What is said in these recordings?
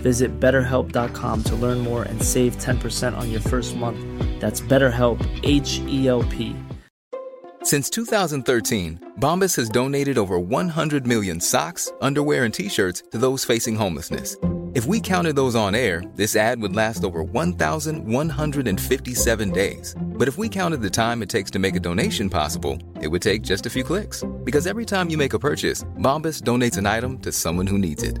Visit betterhelp.com to learn more and save 10% on your first month. That's BetterHelp, H E L P. Since 2013, Bombas has donated over 100 million socks, underwear, and t shirts to those facing homelessness. If we counted those on air, this ad would last over 1,157 days. But if we counted the time it takes to make a donation possible, it would take just a few clicks. Because every time you make a purchase, Bombas donates an item to someone who needs it.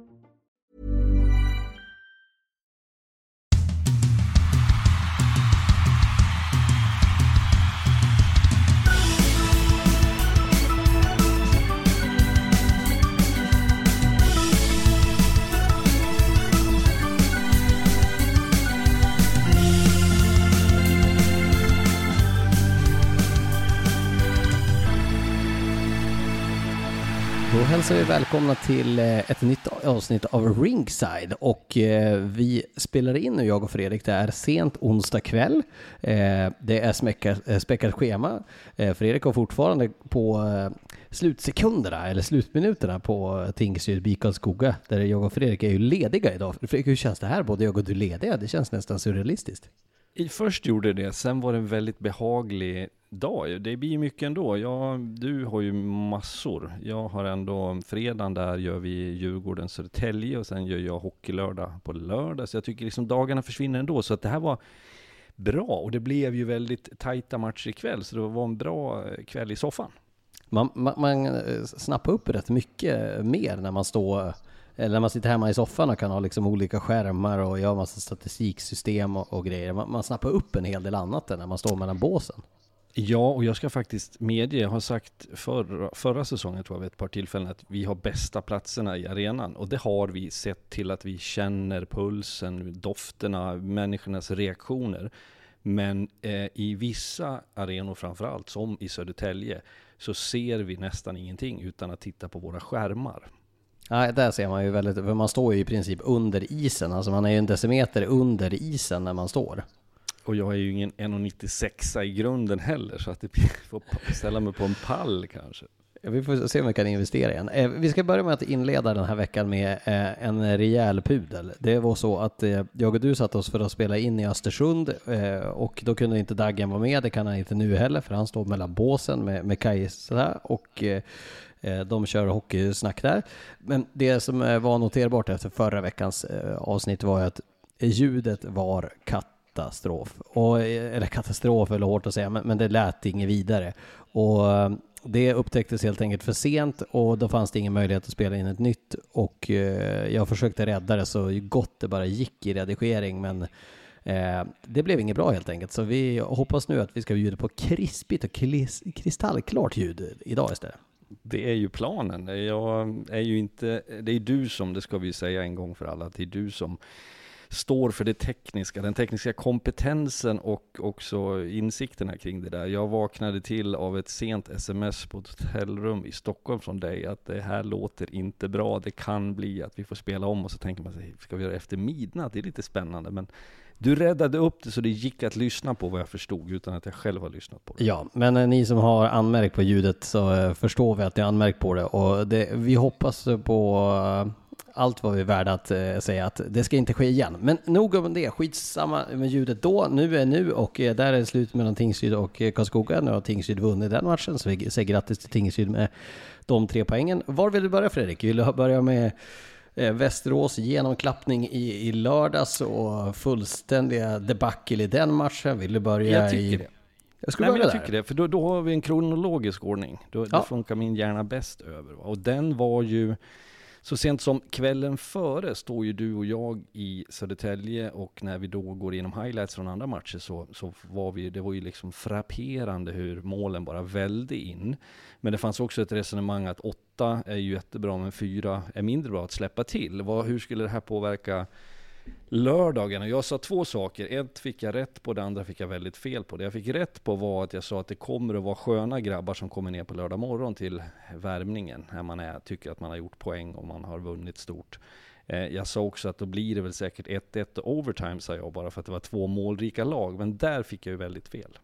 Då hälsar vi välkomna till eh, ett nytt avsnitt av Ringside och eh, vi spelar in nu, jag och Fredrik. Det är sent onsdag kväll. Eh, det är späckat schema. Fredrik har fortfarande på slutsekunderna eller slutminuterna på Tingsryd BIK Karlskoga där jag och Fredrik är ju lediga idag. Fredrik, hur känns det här? Både jag och du lediga? Det känns nästan surrealistiskt. I- Först gjorde det, sen var det en väldigt behaglig dag. Det blir mycket ändå. Jag, du har ju massor. Jag har ändå, fredagen där gör vi Djurgården Södertälje och sen gör jag hockeylördag på lördag. Så jag tycker liksom dagarna försvinner ändå. Så att det här var bra och det blev ju väldigt tajta matcher ikväll. Så det var en bra eh, kväll i soffan. Man, man, man eh, snappar upp rätt mycket mer när man står eller när man sitter hemma i soffan och kan ha liksom olika skärmar och göra massa statistiksystem och, och grejer. Man, man snappar upp en hel del annat än när man står mellan båsen. Ja, och jag ska faktiskt medge, jag har sagt förra, förra säsongen tror jag vid ett par tillfällen att vi har bästa platserna i arenan. Och det har vi sett till att vi känner pulsen, dofterna, människornas reaktioner. Men eh, i vissa arenor framförallt, som i Södertälje, så ser vi nästan ingenting utan att titta på våra skärmar. Nej, där ser man ju väldigt, för man står ju i princip under isen. Alltså man är ju en decimeter under isen när man står. Och jag är ju ingen 1,96 i grunden heller, så att det får ställa mig på en pall kanske. Ja, Vi får se om vi kan investera igen. Eh, Vi ska börja med att inleda den här veckan med eh, en rejäl pudel. Det var så att eh, jag och du satt oss för att spela in i Östersund och då kunde inte Daggen vara med. Det kan han inte nu heller för han står mellan båsen med, med Kajsa och Eh, de kör hockeysnack där. Men det som eh, var noterbart efter förra veckans eh, avsnitt var ju att ljudet var katastrof. Och, eller katastrof eller hårt att säga, men, men det lät inget vidare. Och det upptäcktes helt enkelt för sent och då fanns det ingen möjlighet att spela in ett nytt och jag försökte rädda det så gott det bara gick i redigering men det blev inget bra helt enkelt så vi hoppas nu att vi ska bjuda på krispigt och kristallklart ljud idag istället. Det är ju planen. Jag är ju inte, det är du som, det ska vi säga en gång för alla, att det är du som står för det tekniska, den tekniska kompetensen och också insikterna kring det där. Jag vaknade till av ett sent sms på ett hotellrum i Stockholm från dig att det här låter inte bra. Det kan bli att vi får spela om och så tänker man sig, ska vi göra det efter midnatt? Det är lite spännande, men du räddade upp det så det gick att lyssna på vad jag förstod utan att jag själv har lyssnat på det. Ja, men eh, ni som har anmärkt på ljudet så eh, förstår vi att ni har anmärkt på det och det, vi hoppas på eh, allt vad vi är värda att eh, säga att det ska inte ske igen. Men nog om det, skitsamma med ljudet då. Nu är nu och eh, där är det slut mellan Tingsryd och eh, Karlskoga. Nu har Tingsryd vunnit den matchen så vi säger grattis till Tingsryd med de tre poängen. Var vill du börja Fredrik? Vill du börja med Eh, Västerås genomklappning i, i lördags och fullständiga debacle i den matchen. Vill du börja Jag tycker i... det. Jag skulle Nej, men börja jag där. tycker det, för då, då har vi en kronologisk ordning. Då, Ja. då funkar min hjärna bäst över. Och den var ju, så sent som kvällen före står ju du och jag i Södertälje och när vi då går igenom highlights från andra matcher så, så var vi, det var ju liksom frapperande hur målen bara välde in. Men det fanns också ett resonemang att åtta är ju jättebra men fyra är mindre bra att släppa till. Vad, hur skulle det här påverka lördagen och jag sa två saker. Ett fick jag rätt på, det andra fick jag väldigt fel på. Det jag fick rätt på var att jag sa att det kommer att vara sköna grabbar som kommer ner på lördag morgon till värmningen. När man är, tycker att man har gjort poäng och man har vunnit stort. Eh, Jag sa också att då blir det väl säkert 1-1 och overtime sa jag bara för att det var två målrika lag. Men där fick jag ju väldigt fel.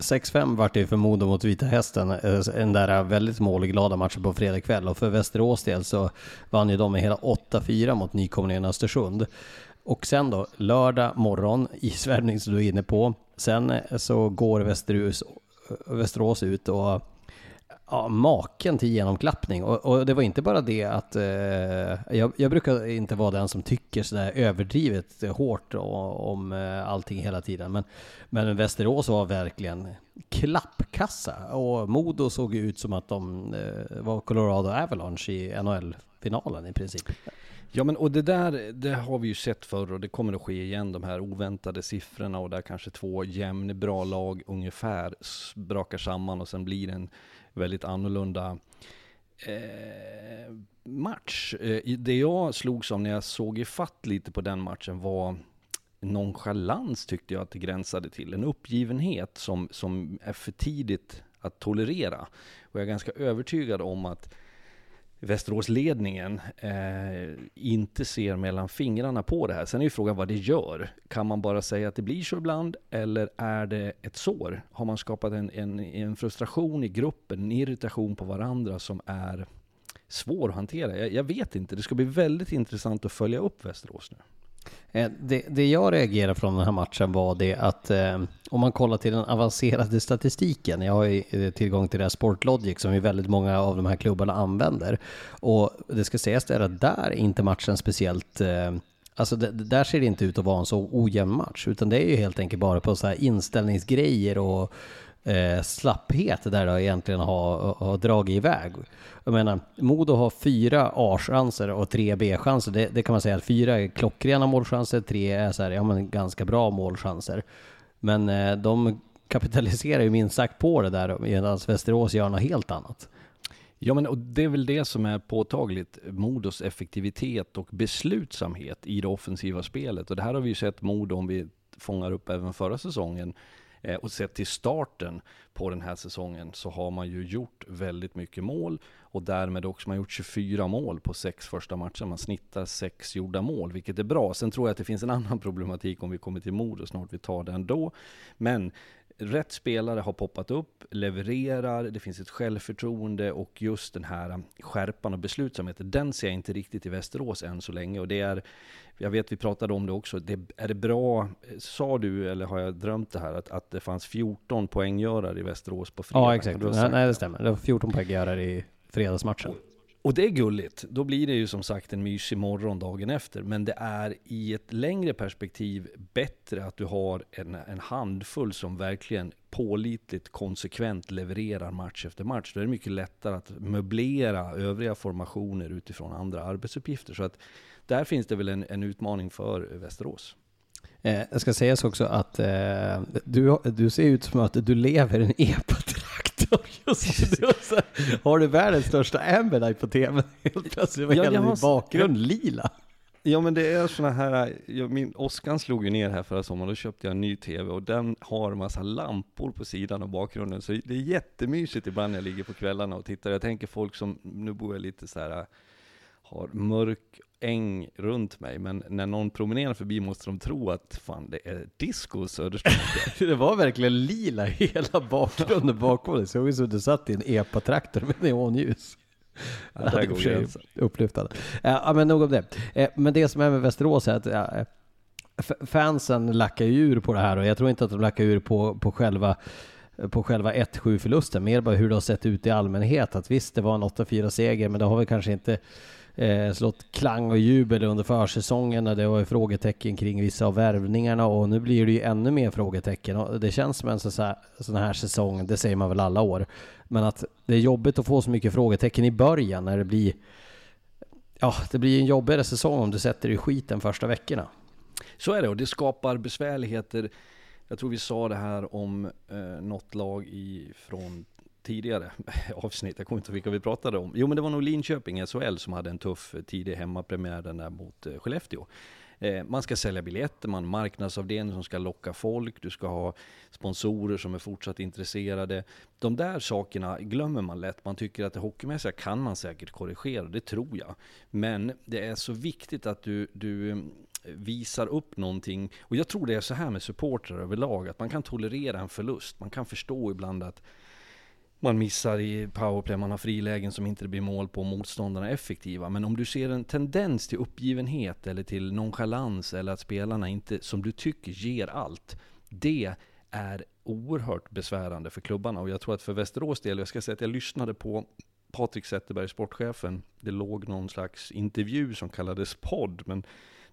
6-5 vart det ju för Modo mot Vita Hästen, den en där väldigt målglada matchen på fredag kväll och för Västerås del så vann ju de med hela 8-4 mot nykomlingen Östersund. Och sen då, lördag morgon, isvärmning som du är inne på. Sen så går Västerås, Västerås ut och ja, maken till genomklappning. Och, och det var inte bara det att eh, jag, jag brukar inte vara den som tycker sådär överdrivet hårt och, om eh, allting hela tiden. Men, men Västerås var verkligen klappkassa och Modo såg ju ut som att de eh, var Colorado Avalanche i NHL-finalen i princip. Ja men och det där, det har vi ju sett förr och det kommer att ske igen, de här oväntade siffrorna och där kanske två jämn bra lag ungefär brakar samman och sen blir det en väldigt annorlunda eh, match. Eh, det jag slogs av när jag såg ifatt lite på den matchen var nonchalans tyckte jag att det gränsade till. En uppgivenhet som, som är för tidigt att tolerera. Och jag är ganska övertygad om att Västeråsledningen eh, inte ser mellan fingrarna på det här. Sen är ju frågan vad det gör. Kan man bara säga att det blir så ibland eller är det ett sår? Har man skapat en, en, en frustration i gruppen, en irritation på varandra som är svår att hantera? Jag, jag vet inte. Det ska bli väldigt intressant att följa upp Västerås nu. Eh, det, det jag reagerar från den här matchen var det att eh, om man kollar till den avancerade statistiken, jag har ju eh, tillgång till det här Sportlogic som ju väldigt många av de här klubbarna använder. Och det ska sägas det är att där är inte matchen speciellt eh, Alltså det, det där ser det inte ut att vara en så ojämn match, utan det är ju helt enkelt bara på så här inställningsgrejer och eh, slapphet där det egentligen har, har dragit iväg. Jag menar, Modo har fyra A-chanser och tre B-chanser. Det, det kan man säga att fyra är klockrena målchanser, tre är så här, ja, men ganska bra målchanser. Men eh, de kapitaliserar ju minst sagt på det där medan Västerås gör något helt annat. Ja, men och det är väl det som är påtagligt, Modos effektivitet och beslutsamhet i det offensiva spelet. Och det här har vi ju sett Modo, om vi fångar upp även förra säsongen, Eh, och sett till starten på den här säsongen, så har man ju gjort väldigt mycket mål och därmed också man har gjort 24 mål på sex första matcher. Man snittar sex gjorda mål, vilket är bra. Sen tror jag att det finns en annan problematik om vi kommer till Modo snart, vi tar den då. Men rätt spelare har poppat upp, levererar, det finns ett självförtroende och just den här skärpan och beslutsamheten, den ser jag inte riktigt i Västerås än så länge. Och det är, jag vet vi pratade om det också, det, är det bra, sa du eller har jag drömt det här, att, att det fanns 14 poänggörare i Västerås på fredag? Ja, exakt. Nej, det stämmer. Det var 14 poänggörare i fredagsmatchen. Och det är gulligt. Då blir det ju som sagt en mysig morgon dagen efter. Men det är i ett längre perspektiv bättre att du har en, en handfull som verkligen pålitligt, konsekvent levererar match efter match. Då är det mycket lättare att möblera övriga formationer utifrån andra arbetsuppgifter. Så att där finns det väl en, en utmaning för Västerås. Eh, jag ska sägas också att eh, du, du ser ut som att du lever i en epatraktor just nu. Så Har du världens största Amberlight på tv? Helt plötsligt var Ja, hela din bakgrund lila. Ja men det är såna här, jag, min Oskan slog ju ner här förra sommaren, då köpte jag en ny TV och den har massa lampor på sidan och bakgrunden. Så det är jättemysigt ibland när jag ligger på kvällarna och tittar. Jag tänker folk som, nu bor jag lite så här har mörk äng runt mig, men när någon promenerar förbi måste de tro att fan det är disco Söderström. Det var verkligen lila hela bakgrunden bakom dig. Såg ut som du satt i en epatraktor med neonljus. Ja, det här går gränsen. Upplyftande. Eh, Ja, men nog om det. Eh, Men det som är med Västerås är att eh, fansen lackar ur på det här och jag tror inte att de lackar ur på, på själva på själva 1-7 förlusten, mer bara hur det har sett ut i allmänhet. Att visst, det var en 8-4 seger, men det har väl kanske inte eh, slått klang och jubel under försäsongen när det var frågetecken kring vissa av värvningarna och nu blir det ju ännu mer frågetecken och det känns som en sån här, sån här säsong, det säger man väl alla år, men att det är jobbigt att få så mycket frågetecken i början när det blir Ja, det blir en jobbigare säsong om du sätter dig i skiten första veckorna. Så är det och det skapar besvärligheter. Jag tror vi sa det här om eh, något lag i, från tidigare avsnitt, jag kommer inte ihåg vilka vi pratade om. Jo men det var nog Linköping SHL som hade en tuff eh, tidig hemmapremiär den där mot eh, Skellefteå. Eh, man ska sälja biljetter, man har marknadsavdelning som ska locka folk, du ska ha sponsorer som är fortsatt intresserade. De där sakerna glömmer man lätt. Man tycker att det hockeymässiga kan man säkert korrigera, det tror jag. Men det är så viktigt att du, du visar upp någonting. Och jag tror det är så här med supportrar överlag, att man kan tolerera en förlust. Man kan förstå ibland att man missar i powerplay, man har frilägen som inte blir mål på, motståndarna är effektiva. Men om du ser en tendens till uppgivenhet eller till nonchalans eller att spelarna inte, som du tycker, ger allt. Det är oerhört besvärande för klubbarna och jag tror att för Västerås del, jag ska säga att jag lyssnade på Patrik Zetterberg, sportchefen. Det låg någon slags intervju som kallades podd, men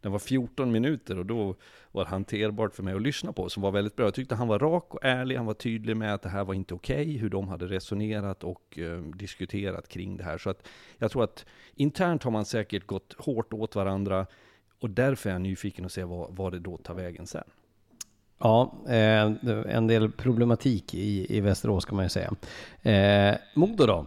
den var 14 minuter och då var det hanterbart för mig att lyssna på, som var väldigt bra. Jag tyckte han var rak och ärlig, han var tydlig med att det här var inte okej, okay, hur de hade resonerat och eh, diskuterat kring det här. Så att jag tror att internt har man säkert gått hårt åt varandra och därför är jag nyfiken att se vad, vad det då tar vägen sen. Ja, eh, en del problematik i, i Västerås kan man ju säga. Eh, Modo då?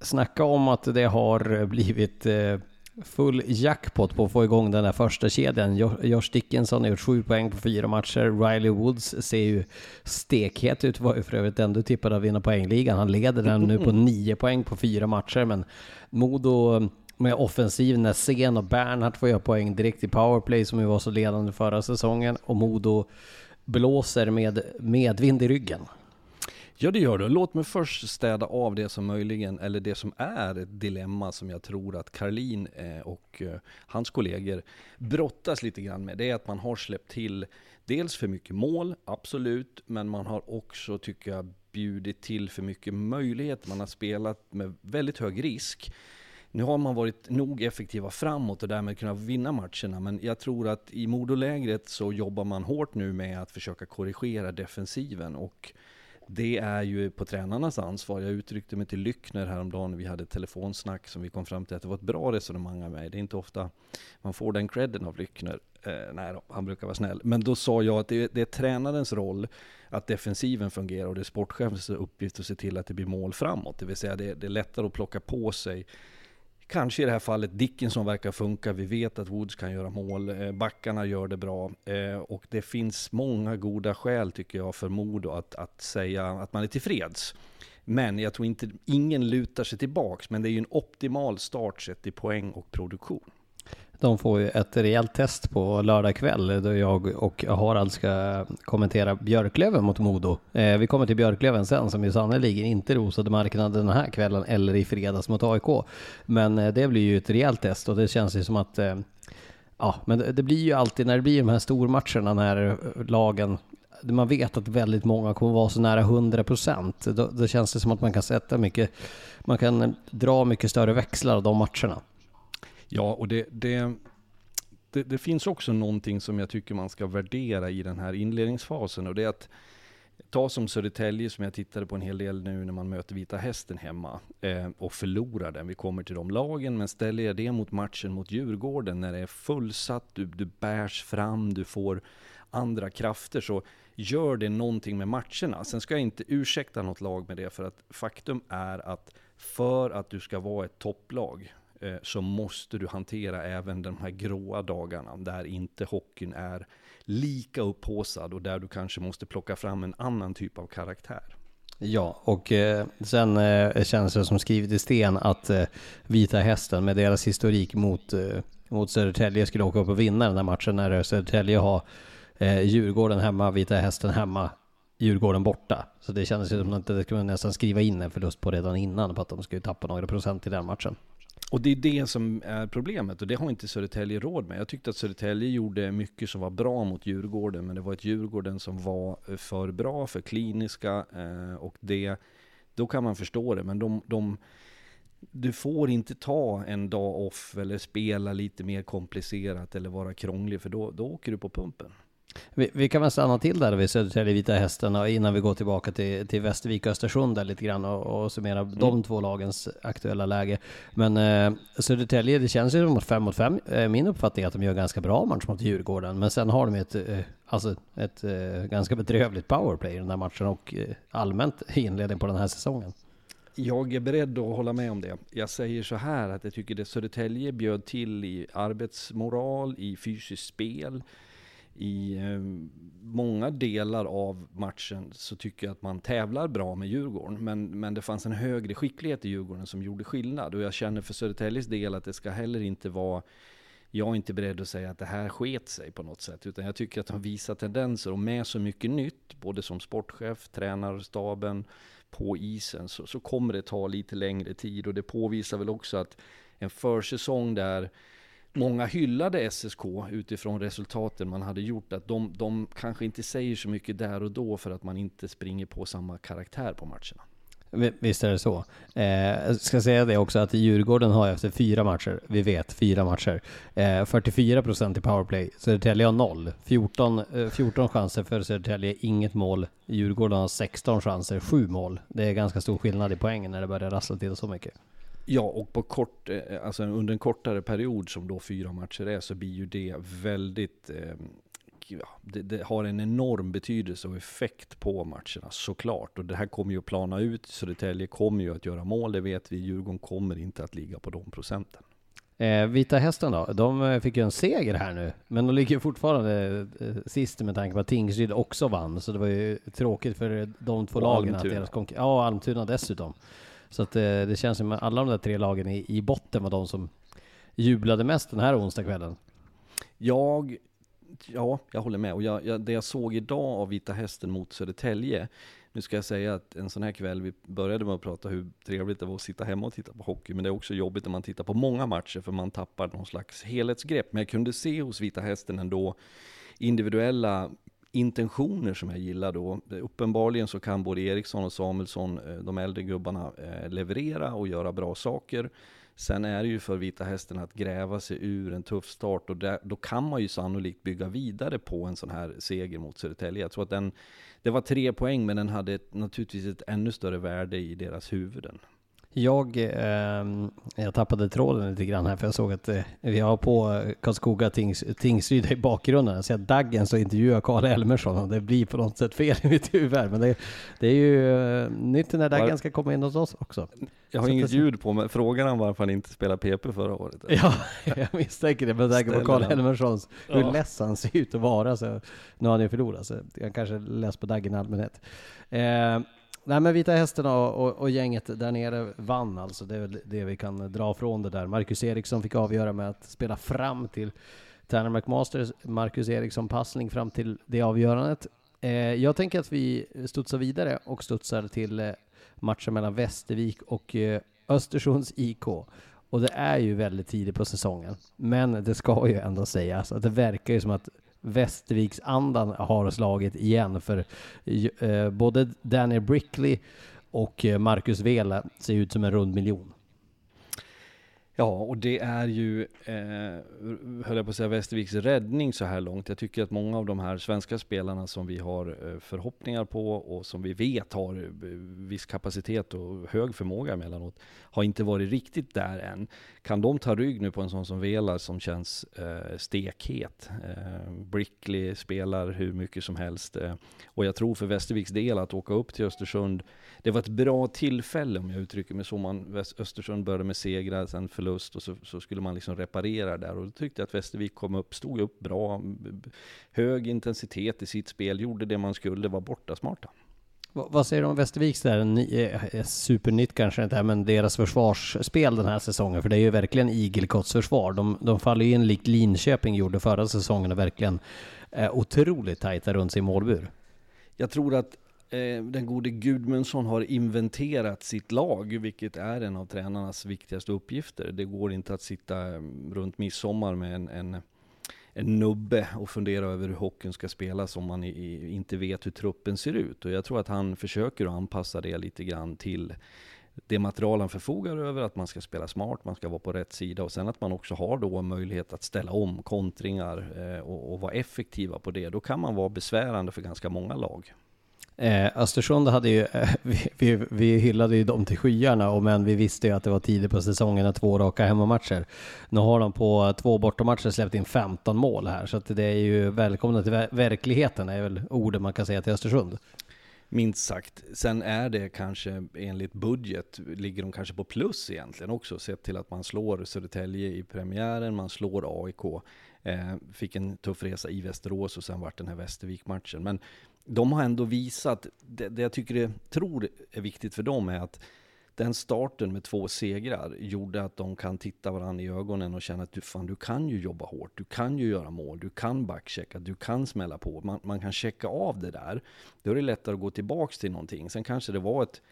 Snacka om att det har blivit eh, full jackpot på att få igång den där första kedjan. Josh Dickinson har gjort sju poäng på fyra matcher. Riley Woods ser ju stekhet ut, var ju för övrigt den du tippade att vinna poängligan. Han leder den nu på nio poäng på fyra matcher, men Modo med offensiv när Sen och Bernhardt får göra poäng direkt i powerplay som ju var så ledande förra säsongen och Modo blåser med medvind i ryggen. Ja det gör du. Låt mig först städa av det som möjligen, eller det som är ett dilemma som jag tror att Karlin eh, och eh, hans kollegor brottas lite grann med. Det är att man har släppt till dels för mycket mål, absolut, men man har också, tycker jag, bjudit till för mycket möjligheter. Man har spelat med väldigt hög risk. Nu har man varit nog effektiva framåt och därmed kunnat vinna matcherna, men jag tror att i Modolägret så jobbar man hårt nu med att försöka korrigera defensiven och det är ju på tränarnas ansvar. Jag uttryckte mig till Lyckner häromdagen, vi hade ett telefonsnack som vi kom fram till att det var ett bra resonemang av mig. Det är inte ofta man får den credden av Lyckner. Eh, nej då, han brukar vara snäll. Men då sa jag att det, det är tränarens roll att defensiven fungerar och det är sportchefens uppgift att se till att det blir mål framåt. Det vill säga det, det är lättare att plocka på sig Kanske i det här fallet Dickinson verkar funka. Vi vet att Woods kan göra mål. Eh, backarna gör det bra. Eh, och det finns många goda skäl tycker jag för Modo att, att säga att man är tillfreds. Men jag tror inte, ingen lutar sig tillbaks. Men det är ju en optimal start sett i poäng och produktion. De får ju ett rejält test på lördag kväll då jag och Harald ska kommentera Björklöven mot Modo. Eh, vi kommer till Björklöven sen som ju sannerligen inte rosade marknaden den här kvällen eller i fredags mot AIK. Men eh, det blir ju ett rejält test och det känns ju som att eh, Ja, men det, det blir ju alltid när det blir de här stormatcherna när lagen man vet att väldigt många kommer vara så nära 100 procent. Då, då känns det som att man kan sätta mycket, man kan dra mycket större växlar av de matcherna. Ja, och det, det, det, det, finns också någonting som jag tycker man ska värdera i den här inledningsfasen och det är att ta som Södertälje som jag tittade på en hel del nu när man möter Vita Hästen hemma eh, och förlorar den. Vi kommer till de lagen, men ställer jag det mot matchen mot Djurgården när det är fullsatt, du, du bärs fram, du får andra krafter så gör det någonting med matcherna. Sen ska jag inte ursäkta något lag med det för att faktum är att för att du ska vara ett topplag Eh, så måste du hantera även de här gråa dagarna där inte hockeyn är lika upphåsad och där du kanske måste plocka fram en annan typ av karaktär. Ja, och eh, sen eh, känns det som skrivet i sten att eh, Vita Hästen med deras historik mot, eh, mot Södertälje skulle åka upp och vinna den här matchen när Södertälje har eh, Djurgården hemma, Vita Hästen hemma, Djurgården borta. Så det kändes som att det skulle nästan skriva in en förlust på redan innan på att de skulle tappa några procent i den matchen. Och det är det som är problemet och det har inte Södertälje råd med. Jag tyckte att Södertälje gjorde mycket som var bra mot Djurgården, men det var ett Djurgården som var eh, för bra, för kliniska eh, och det, då kan man förstå det. Men de, de du får inte ta en dag off eller spela lite mer komplicerat eller vara krånglig för då, då åker du på pumpen. Vi, vi, kan väl stanna till där vid Södertälje Vita Hästen innan vi går tillbaka till, till Västervik och Östersund där lite grann och, och summera mm. de två lagens aktuella läge. Men eh, Södertälje, det känns ju som att 5 mot 5, eh, min uppfattning är att de gör ganska bra match mot Djurgården. Men sen har de ett, eh, alltså ett eh, ganska bedrövligt powerplay i den här matchen och eh, allmänt inledning på den här säsongen. Jag är beredd att hålla med om det. Jag säger så här att jag tycker det Södertälje bjöd till i arbetsmoral, i fysiskt spel, i eh, många delar av matchen så tycker jag att man tävlar bra med Djurgården. Men, men det fanns en högre skicklighet i Djurgården som gjorde skillnad. Och jag känner för Södertäljes del att det ska heller inte vara jag är inte beredd att säga att det här sket sig på något sätt, utan jag tycker att de visar tendenser och med så mycket nytt, både som sportchef, tränarstaben, på isen, så, så kommer det ta lite längre tid och det påvisar väl också att en försäsong där många hyllade SSK utifrån resultaten man hade gjort. Att de, de kanske inte säger så mycket där och då för att man inte springer på samma karaktär på matcherna. Visst är det så. Eh, jag ska säga det också att Djurgården har efter fyra matcher, vi vet fyra matcher, eh, 44 procent i powerplay. Södertälje har noll. 14, eh, 14 chanser för Södertälje, inget mål. Djurgården har 16 chanser, sju mål. Det är ganska stor skillnad i poängen när det börjar rassla till så mycket. Ja, och på kort, eh, alltså under en kortare period som då fyra matcher är, så blir ju det väldigt eh, ja, det, det, har en enorm betydelse och effekt på matcherna såklart. Och det här kommer ju att plana ut. Södertälje kommer ju att göra mål, det vet vi. Djurgården kommer inte att ligga på de procenten. Eh, Vita Hästen då, de eh, fick ju en seger här nu, men de ligger fortfarande eh, sist med tanke på att Tingsryd också vann, så det var ju tråkigt för de två och lagen Almtuna. att deras. Ja, Almtuna dessutom. Så att eh, det känns som att alla de där tre lagen i, i botten var de som jublade mest den här onsdagskvällen. Jag ja, jag håller med. Och jag, jag, det jag såg idag av Vita Hästen mot Södertälje, nu ska jag säga att en sån här kväll, vi började med att prata hur trevligt det var att sitta hemma och titta på hockey, men det är också jobbigt när man tittar på många matcher, för man tappar någon slags helhetsgrepp. Men jag kunde se hos Vita Hästen ändå individuella intentioner som jag gillar då. Uppenbarligen så kan både Eriksson och Samuelsson, eh, de äldre gubbarna, eh, leverera och göra bra saker. Sen är det ju för Vita Hästen att gräva sig ur en tuff start och där, då kan man ju sannolikt bygga vidare på en sån här seger mot Södertälje. Jag tror att den, det var tre poäng men den hade ett, naturligtvis ett ännu större värde i deras huvuden. Jag, eh, jag tappade tråden lite grann här för jag såg att eh, vi har på Karlskoga Tings, Tingsryd i bakgrunden. Jag ser att Daggen så intervjuar Karl Elmersson och det blir på något sätt fel i mitt huvud här. Men det, det är ju eh, nytt när Daggen ska komma in hos oss också. Jag har så inget ljud på mig. Frågan han varför han inte spelade PP förra året. Ja, jag misstänker det med tanke på Karl Elmerssons, hur ja. less han ser ut att vara. Så, nu har han ju förlorat, så jag kanske läst på Daggen i allmänhet. Eh, Nej men Vita Hästen och, och, och, gänget där nere vann alltså. Det är väl det vi kan dra från det där. Marcus Eriksson fick avgöra med att spela fram till Tanner McMasters, Marcus Eriksson passning fram till det avgörandet. Eh, jag tänker att vi studsar vidare och studsar till eh, matchen mellan Västervik och eh, Östersunds IK. Och det är ju väldigt tidigt på säsongen. Men det ska ju ändå sägas att det verkar ju som att Västerviksandan har slagit igen för eh, både Daniel Brickley och eh, Marcus Vela ser ut som en rund miljon. Ja, och det är ju, eh, höll jag på att säga, Västerviks räddning så här långt. Jag tycker att många av de här svenska spelarna som vi har eh, förhoppningar på och som vi vet har eh, viss kapacitet och hög förmåga emellanåt, har inte varit riktigt där än. Kan de ta rygg nu på en sån som Vela som känns eh, stekhet? Eh, Brickley spelar hur mycket som helst. Eh, och jag tror för Västerviks del att åka upp till Östersund, det var ett bra tillfälle om jag uttrycker mig så. Man, Östersund började med segrar, sen förlust och så, så, skulle man liksom reparera där. Och då tyckte jag att Västervik kom upp, stod upp bra, hög intensitet i sitt spel, gjorde det man skulle, var borta smarta. Vad säger du om Västerviks där? Eh, supernytt kanske inte är, men deras försvarsspel den här säsongen, för det är ju verkligen igelkottsförsvar. De, de faller ju in likt Linköping gjorde förra säsongen och verkligen är otroligt tajta runt sin målbur. Jag tror att eh, den gode Gudmundsson har inventerat sitt lag, vilket är en av tränarnas viktigaste uppgifter. Det går inte att sitta mm, runt midsommar med en, en en nubbe och fundera över hur hockeyn ska spelas om man i, inte vet hur truppen ser ut. Och jag tror att han försöker att anpassa det lite grann till det material han förfogar över, att man ska spela smart, man ska vara på rätt sida och sen att man också har då möjlighet att ställa om kontringar eh, och, och vara effektiva på det. Då kan man vara besvärande för ganska många lag. Eh, Östersund hade ju, eh, vi, vi, vi, hyllade ju dem till skyarna, och men vi visste ju att det var tidigt på säsongen och två raka hemmamatcher. Nu har de på två bortamatcher släppt in 15 mål här, så att det är ju välkomna till verkligheten, är väl orden man kan säga till Östersund. Minst sagt. Sen är det kanske enligt budget, ligger de kanske på plus egentligen också, sett till att man slår Södertälje i premiären, man slår AIK. Eh, fick en tuff resa i Västerås och sen vart den här Västervik-matchen. Men de har ändå visat, det, det jag tycker är, tror är viktigt för dem är att den starten med två segrar gjorde att de kan titta varandra i ögonen och känna att du, fan, du kan ju jobba hårt, du kan ju göra mål, du kan backchecka, du kan smälla på. Man, man kan checka av det där. Då är det lättare att gå tillbaks till någonting. Sen kanske det var ett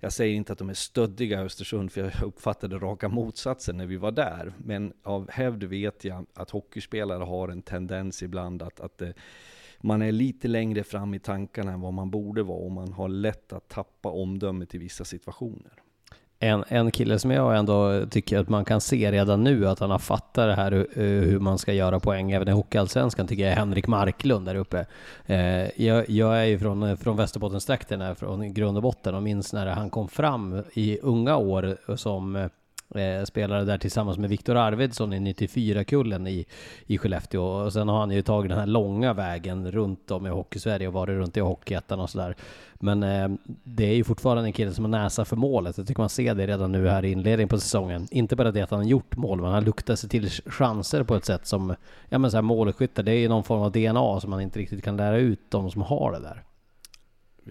jag säger inte att de är stöddiga i Östersund, för jag uppfattade raka motsatsen när vi var där. Men av hävd vet jag att hockeyspelare har en tendens ibland att, att eh, man är lite längre fram i tankarna än vad man borde vara och man har lätt att tappa omdömet i vissa situationer. En, en kille som jag ändå tycker att man kan se redan nu att han har fattat det här eh, hur man ska göra poäng även i Hockeyallsvenskan tycker jag är Henrik Marklund där uppe. Eh, jag, jag är ju från, eh, från Västerbottenstrakten, från grund och botten och minns när han kom fram i unga år som eh, Eh, spelade där tillsammans med Viktor Arvidsson i 94-kullen i, i Skellefteå. Och sen har han ju tagit den här långa vägen runt om i Hockeysverige och varit runt i Hockeyettan och sådär. Men eh, det är ju fortfarande en kille som har näsa för målet. Jag tycker man ser det redan nu här i inledningen på säsongen. Inte bara det att han har gjort mål, men han luktar sig till chanser på ett sätt som, ja men så här målskyttar, det är ju någon form av DNA som man inte riktigt kan lära ut de som har det där.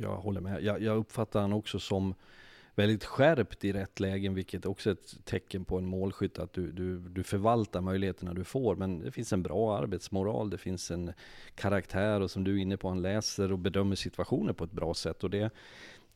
Jag håller med. Jag, jag uppfattar han också som väldigt skärpt i rätt lägen, vilket också är ett tecken på en målskytt, att du, du, du förvaltar möjligheterna du får. Men det finns en bra arbetsmoral, det finns en karaktär och som du är inne på, han läser och bedömer situationer på ett bra sätt. Och det,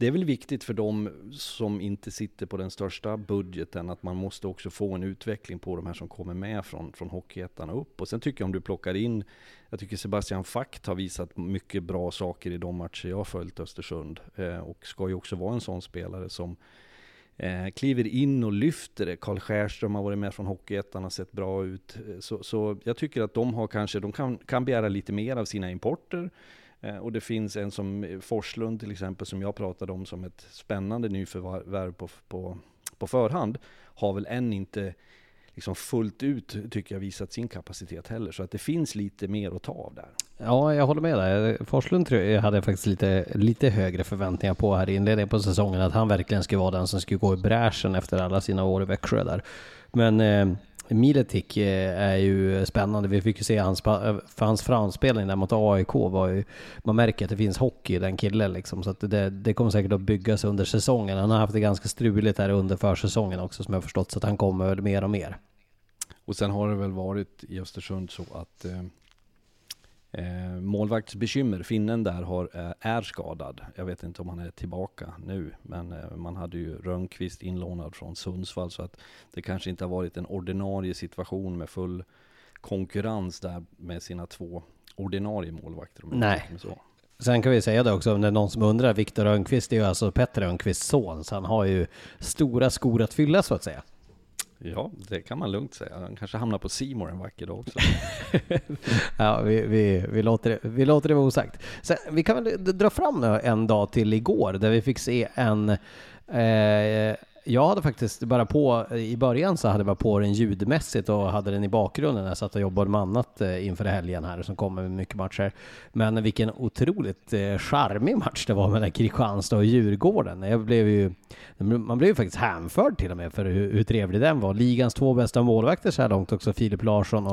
det är väl viktigt för de som inte sitter på den största budgeten att man måste också få en utveckling på de här som kommer med från, från Hockeyettan och upp. Och sen tycker jag om du plockar in, jag tycker Sebastian Fakt har visat mycket bra saker i de matcher jag har följt Östersund. Eh, och ska ju också vara en sån spelare som eh, kliver in och lyfter det. Karl Skärström har varit med från Hockeyettan, har sett bra ut. Eh, så, så jag tycker att de har kanske, de kan, kan begära lite mer av sina importer. Eh, och det finns en som eh, Forslund till exempel, som jag pratade om som ett spännande nyförvärv på, på, på förhand, har väl än inte liksom fullt ut, tycker jag, visat sin kapacitet heller. Så att det finns lite mer att ta av där. Ja, jag håller med dig. Eh, Forslund tror jag hade faktiskt lite, lite högre förväntningar på här i inledningen på säsongen, att han verkligen skulle vara den som skulle gå i bräschen efter alla sina år i Växjö där. Men eh, Miletic eh, är ju spännande. Vi fick ju se hans, eh, för hans framspelning där mot AIK var ju, man märker att det finns hockey i den killen liksom. Så att det, det kommer säkert att byggas under säsongen. Han har haft det ganska struligt här under försäsongen också som jag förstått, så att han kommer väl mer och mer. Och sen har det väl varit i Östersund så att eh, Eh, målvaktsbekymmer, finnen där har, eh, är skadad. Jag vet inte om han är tillbaka nu, men eh, man hade ju Rönnqvist inlånad från Sundsvall, så att det kanske inte har varit en ordinarie situation med full konkurrens där med sina två ordinarie målvakter. Nej. Sen kan vi säga det också, om det är någon som undrar, Viktor Rönnqvist är ju alltså Petter Rönnqvists son, så han har ju stora skor att fylla så att säga. Ja, det kan man lugnt säga. Han kanske hamnar på Simor en vacker dag också. ja, vi, vi, vi, låter det, vi låter det vara osagt. Sen, vi kan väl dra fram en dag till igår där vi fick se en eh, jag hade faktiskt bara på, i början så hade jag bara på den ljudmässigt och hade den i bakgrunden när jag satt och jobbade med annat eh, inför helgen här som kommer med mycket matcher. Men vilken otroligt eh, charmig match det var mellan Kristianstad och Djurgården. Jag blev ju, man blev ju faktiskt hänförd till och med för hur, hur trevlig den var. Ligans två bästa målvakter så här långt också, Filip Larsson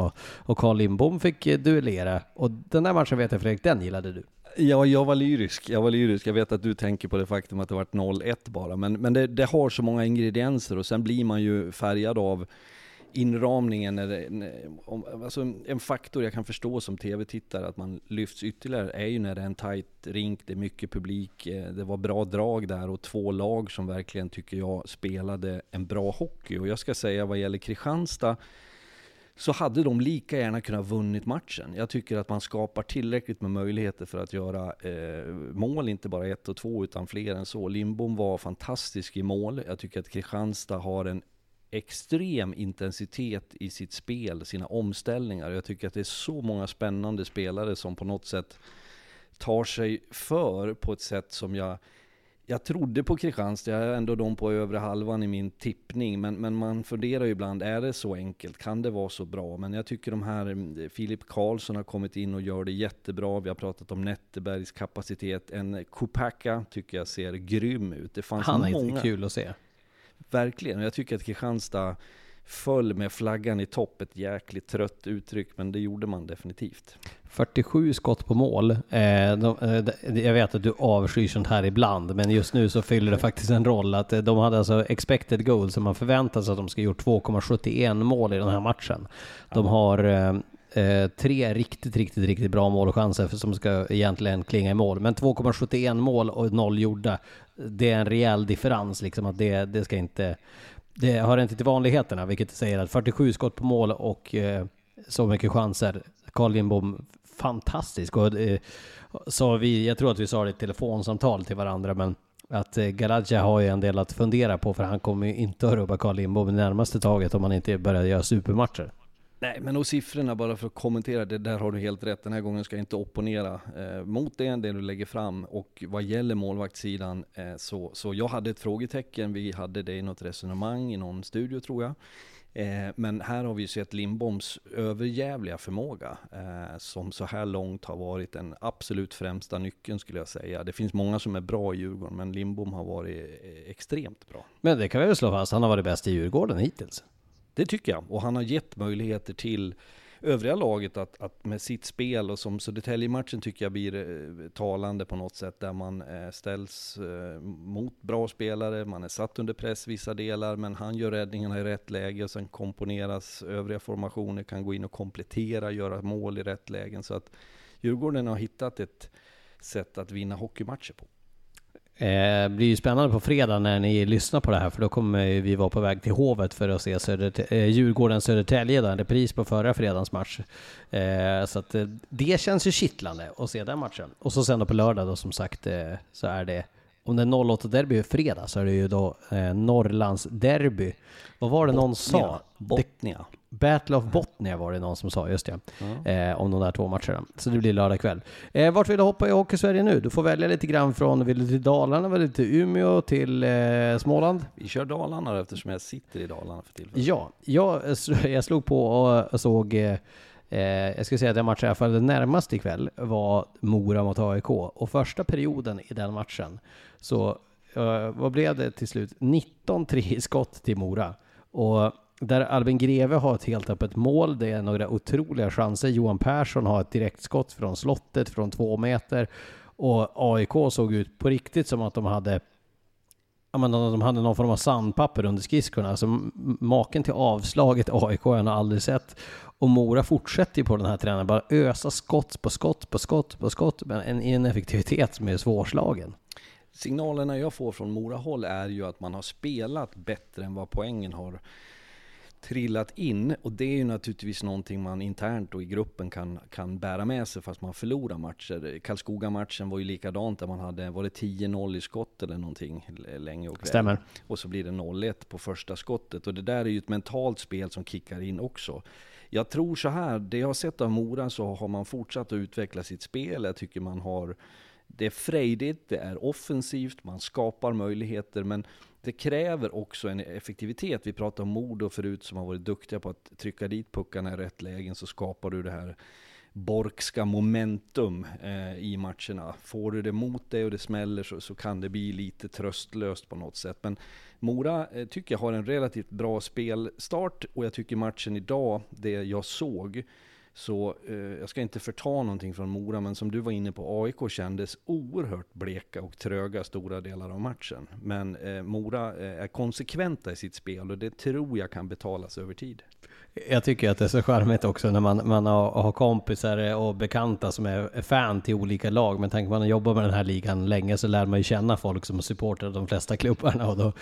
och, Carl Lindbom fick eh, duellera. Och den där matchen vet jag Fredrik, den gillade du. Ja, jag var lyrisk. Jag var lyrisk. Jag vet att du tänker på det faktum att det varit 0-1 bara. Men, men det, det, har så många ingredienser och sen blir man ju färgad av inramningen. När det, om, alltså en faktor jag kan förstå som tv-tittare att man lyfts ytterligare är ju när det är en tight rink, det är mycket publik, eh, det var bra drag där och två lag som verkligen tycker jag spelade en bra hockey. Och jag ska säga vad gäller Kristianstad så hade de lika gärna kunnat vunnit matchen. Jag tycker att man skapar tillräckligt med möjligheter för att göra eh, mål, inte bara ett och två utan fler än så. Lindbom var fantastisk i mål. Jag tycker att Kristianstad har en extrem intensitet i sitt spel, sina omställningar. Jag tycker att det är så många spännande spelare som på något sätt tar sig för på ett sätt som jag jag trodde på Kristianstad, jag är ändå de på övre halvan i min tippning, men, men man funderar ju ibland, är det så enkelt? Kan det vara så bra? Men jag tycker de här, mm, Filip Karlsson har kommit in och gör det jättebra. Vi har pratat om Nettebergs kapacitet. En Kopacka tycker jag ser grym ut. Det fanns Han är många. kul att se. Verkligen, jag tycker att Kristianstad föll med flaggan i topp, ett jäkligt trött uttryck, men det gjorde man definitivt. 47 skott på mål. Eh, de, eh, jag vet att du avskyr sånt här ibland, men just nu så fyller det faktiskt en roll att eh, de hade alltså expected goals som man förväntar sig att de ska gjort 2,71 mål i den här matchen. De har tre riktigt, riktigt, riktigt bra målchanser som ska egentligen klinga i mål. Men 2,71 mål och noll gjorda, det är en rejäl differens liksom att det, det ska inte det hör inte till vanligheterna, vilket säger att 47 skott på mål och eh, så mycket chanser. Carl Lindbom, fantastisk. Och, eh, så vi, jag tror att vi sa det i ett telefonsamtal till varandra, men att eh, Galadja har ju en del att fundera på, för han kommer ju inte att rubba Carl Lindbom i närmaste taget om han inte börjar göra supermatcher. Nej, men och siffrorna bara för att kommentera det, där har du helt rätt. Den här gången ska jag inte opponera eh, mot det, det du lägger fram. Och vad gäller målvaktssidan, eh, så, så jag hade ett frågetecken. Vi hade det i något resonemang i någon studio tror jag. Eh, men här har vi ju sett Lindboms överjävliga förmåga, eh, som så här långt har varit den absolut främsta nyckeln skulle jag säga. Det finns många som är bra i Djurgården, men Lindbom har varit eh, extremt bra. Men det kan vi väl slå fast, han har varit bäst i Djurgården hittills. Det tycker jag. Och han har gett möjligheter till övriga laget att, att med sitt spel och som Södertälje-matchen tycker jag blir eh, talande på något sätt där man eh, ställs eh, mot bra spelare, man är satt under press vissa delar men han gör räddningarna i rätt läge och sen komponeras övriga formationer, kan gå in och komplettera, göra mål i rätt lägen så att Djurgården har hittat ett sätt att vinna hockeymatcher på. Eh, blir ju spännande på fredag när ni lyssnar på det här, för då kommer vi vara på väg till Hovet för att se Södert eh, Djurgården-Södertälje, en repris på förra fredagens match. Eh, så att det känns ju kittlande att se den matchen. Och så sen då på lördag då som sagt så är det om det är 08-derby fredag så är det ju då eh, Norrlands-derby. Vad var det någon sa? Botnia. Battle of Botnia var det någon som sa, just det. Eh, om de där två matcherna. Så det blir lördag kväll. Eh, vart vill du hoppa i Hockey-Sverige nu? Du får välja lite grann från, vill du till Dalarna, vill du till Umeå, till eh, Småland? Vi kör Dalarna eftersom jag sitter i Dalarna för tillfället. Ja, jag, jag slog på och såg eh, Eh, jag skulle säga att den matchen jag följde närmast ikväll var Mora mot AIK. Och första perioden i den matchen så, eh, vad blev det till slut? 19-3 i skott till Mora. Och där Albin Greve har ett helt öppet mål, det är några otroliga chanser. Johan Persson har ett direktskott från slottet från två meter. Och AIK såg ut på riktigt som att de hade Ja, men de hade någon form av sandpapper under skridskorna. Alltså maken till avslaget AIK har jag aldrig sett. Och Mora fortsätter ju på den här trenden, bara ösa skott på skott på skott på skott, men en ineffektivitet som är svårslagen. Signalerna jag får från Mora-håll är ju att man har spelat bättre än vad poängen har trillat in och det är ju naturligtvis någonting man internt och i gruppen kan, kan bära med sig fast man förlorar matcher. Karlskoga-matchen var ju likadant där man hade, var det 10-0 i skott eller någonting länge och. Stämmer. Och så blir det 0-1 på första skottet och det där är ju ett mentalt spel som kickar in också. Jag tror så här, det jag har sett av Mora så har man fortsatt att utveckla sitt spel. Jag tycker man har det är frejdigt, det är offensivt, man skapar möjligheter, men det kräver också en effektivitet. Vi pratade om Modo förut som har varit duktiga på att trycka dit puckarna i rätt lägen så skapar du det här borkska momentum eh, i matcherna. Får du det mot dig och det smäller så, så, kan det bli lite tröstlöst på något sätt. Men Mora eh, tycker jag har en relativt bra spelstart och jag tycker matchen idag, det jag såg, så eh, jag ska inte förta någonting från Mora, men som du var inne på, AIK kändes oerhört bleka och tröga stora delar av matchen. Men eh, Mora eh, är konsekventa i sitt spel och det tror jag kan betalas över tid. Jag tycker att det är så charmigt också när man, man har, har kompisar och bekanta som är fan till olika lag. Men tänker man har jobbat med den här ligan länge så lär man ju känna folk som supportar de flesta klubbarna. Och då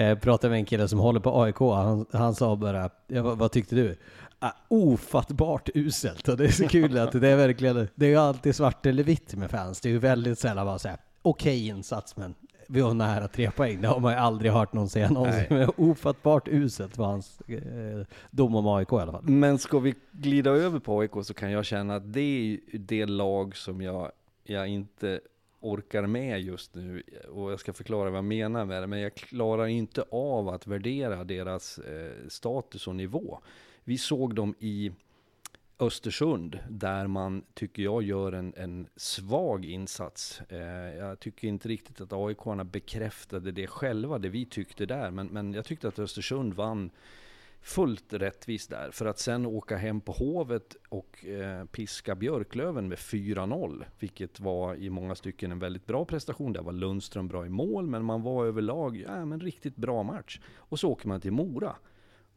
eh, pratade jag med en kille som håller på AIK. Han, han sa bara, ja, vad, vad tyckte du? Ah, ofattbart uselt och det är så kul att det är verkligen, det är ju alltid svart eller vitt med fans. Det är ju väldigt sällan bara säga okej okay insats men vi var nära tre poäng. Det har man ju aldrig hört någon säga någonsin. Men ofattbart uselt var hans eh, dom om AIK i alla fall. Men ska vi glida över på AIK så kan jag känna att det är det lag som jag, jag inte orkar med just nu och jag ska förklara vad jag menar med det, men jag klarar inte av att värdera deras eh, status och nivå. Vi såg dem i Östersund där man, tycker jag, gör en, en svag insats. Eh, jag tycker inte riktigt att aik bekräftade det själva, det vi tyckte där, men, men jag tyckte att Östersund vann fullt rättvist där. För att sen åka hem på Hovet och eh, piska Björklöven med 4-0. Vilket var i många stycken en väldigt bra prestation. Där var Lundström bra i mål, men man var överlag, ja men riktigt bra match. Och så åker man till Mora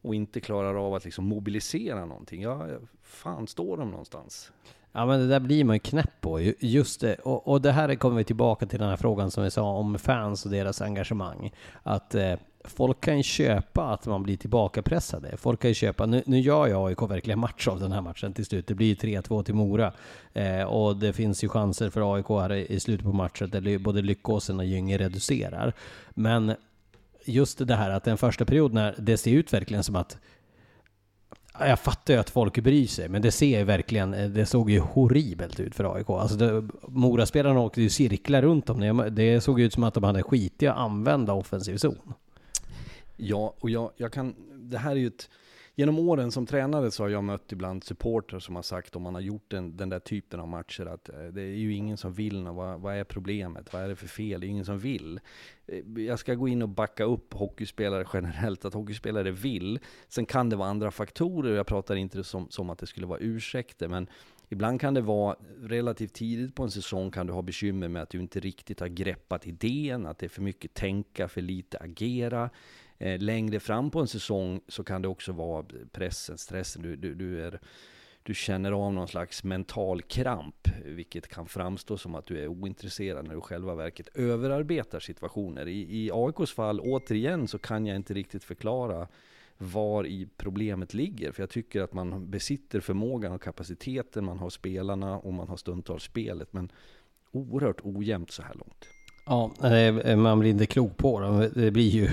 och inte klarar av att liksom mobilisera någonting. Ja, fan står de någonstans? Ja men det där blir man ju knäpp på. Just det. Och, och det här kommer vi tillbaka till den här frågan som vi sa om fans och deras engagemang. Att eh, folk kan köpa att man blir tillbakapressade. Folk kan ju köpa, nu, nu gör jag AIK verkligen match av den här matchen till slut. Det blir 3-2 till Mora. Eh, och det finns ju chanser för AIK här i slutet på matchen där både Lyckåsen och Gynge reducerar. Men just det här att den första perioden, när det ser ut verkligen som att jag fattar ju att folk bryr sig, men det ser ju verkligen, det såg ju horribelt ut för AIK. Alltså Moraspelarna åkte ju cirklar runt om det. såg såg ut som att de hade skitit att använda offensiv zon. Ja, och jag, jag kan, det här är ju ett, genom åren som tränare så har jag mött ibland supportrar som har sagt om man har gjort den, den där typen av matcher att eh, det är ju ingen som vill vad, vad är problemet, vad är det för fel, det är ingen som vill. Eh, jag ska gå in och backa upp hockeyspelare generellt, att hockeyspelare vill. Sen kan det vara andra faktorer, jag pratar inte som, som att det skulle vara ursäkter, men Ibland kan det vara relativt tidigt på en säsong kan du ha bekymmer med att du inte riktigt har greppat idén, att det är för mycket tänka, för lite agera. Eh, längre fram på en säsong så kan det också vara pressen, stressen, du, du, du, är, du känner av någon slags mental kramp, vilket kan framstå som att du är ointresserad när du själva verket överarbetar situationer. I, i AIKs fall, återigen, så kan jag inte riktigt förklara var i problemet ligger. För jag tycker att man besitter förmågan och kapaciteten, man har spelarna och man har stundtals spelet. Men oerhört ojämnt så här långt. Ja, man blir inte klok på det. Det blir ju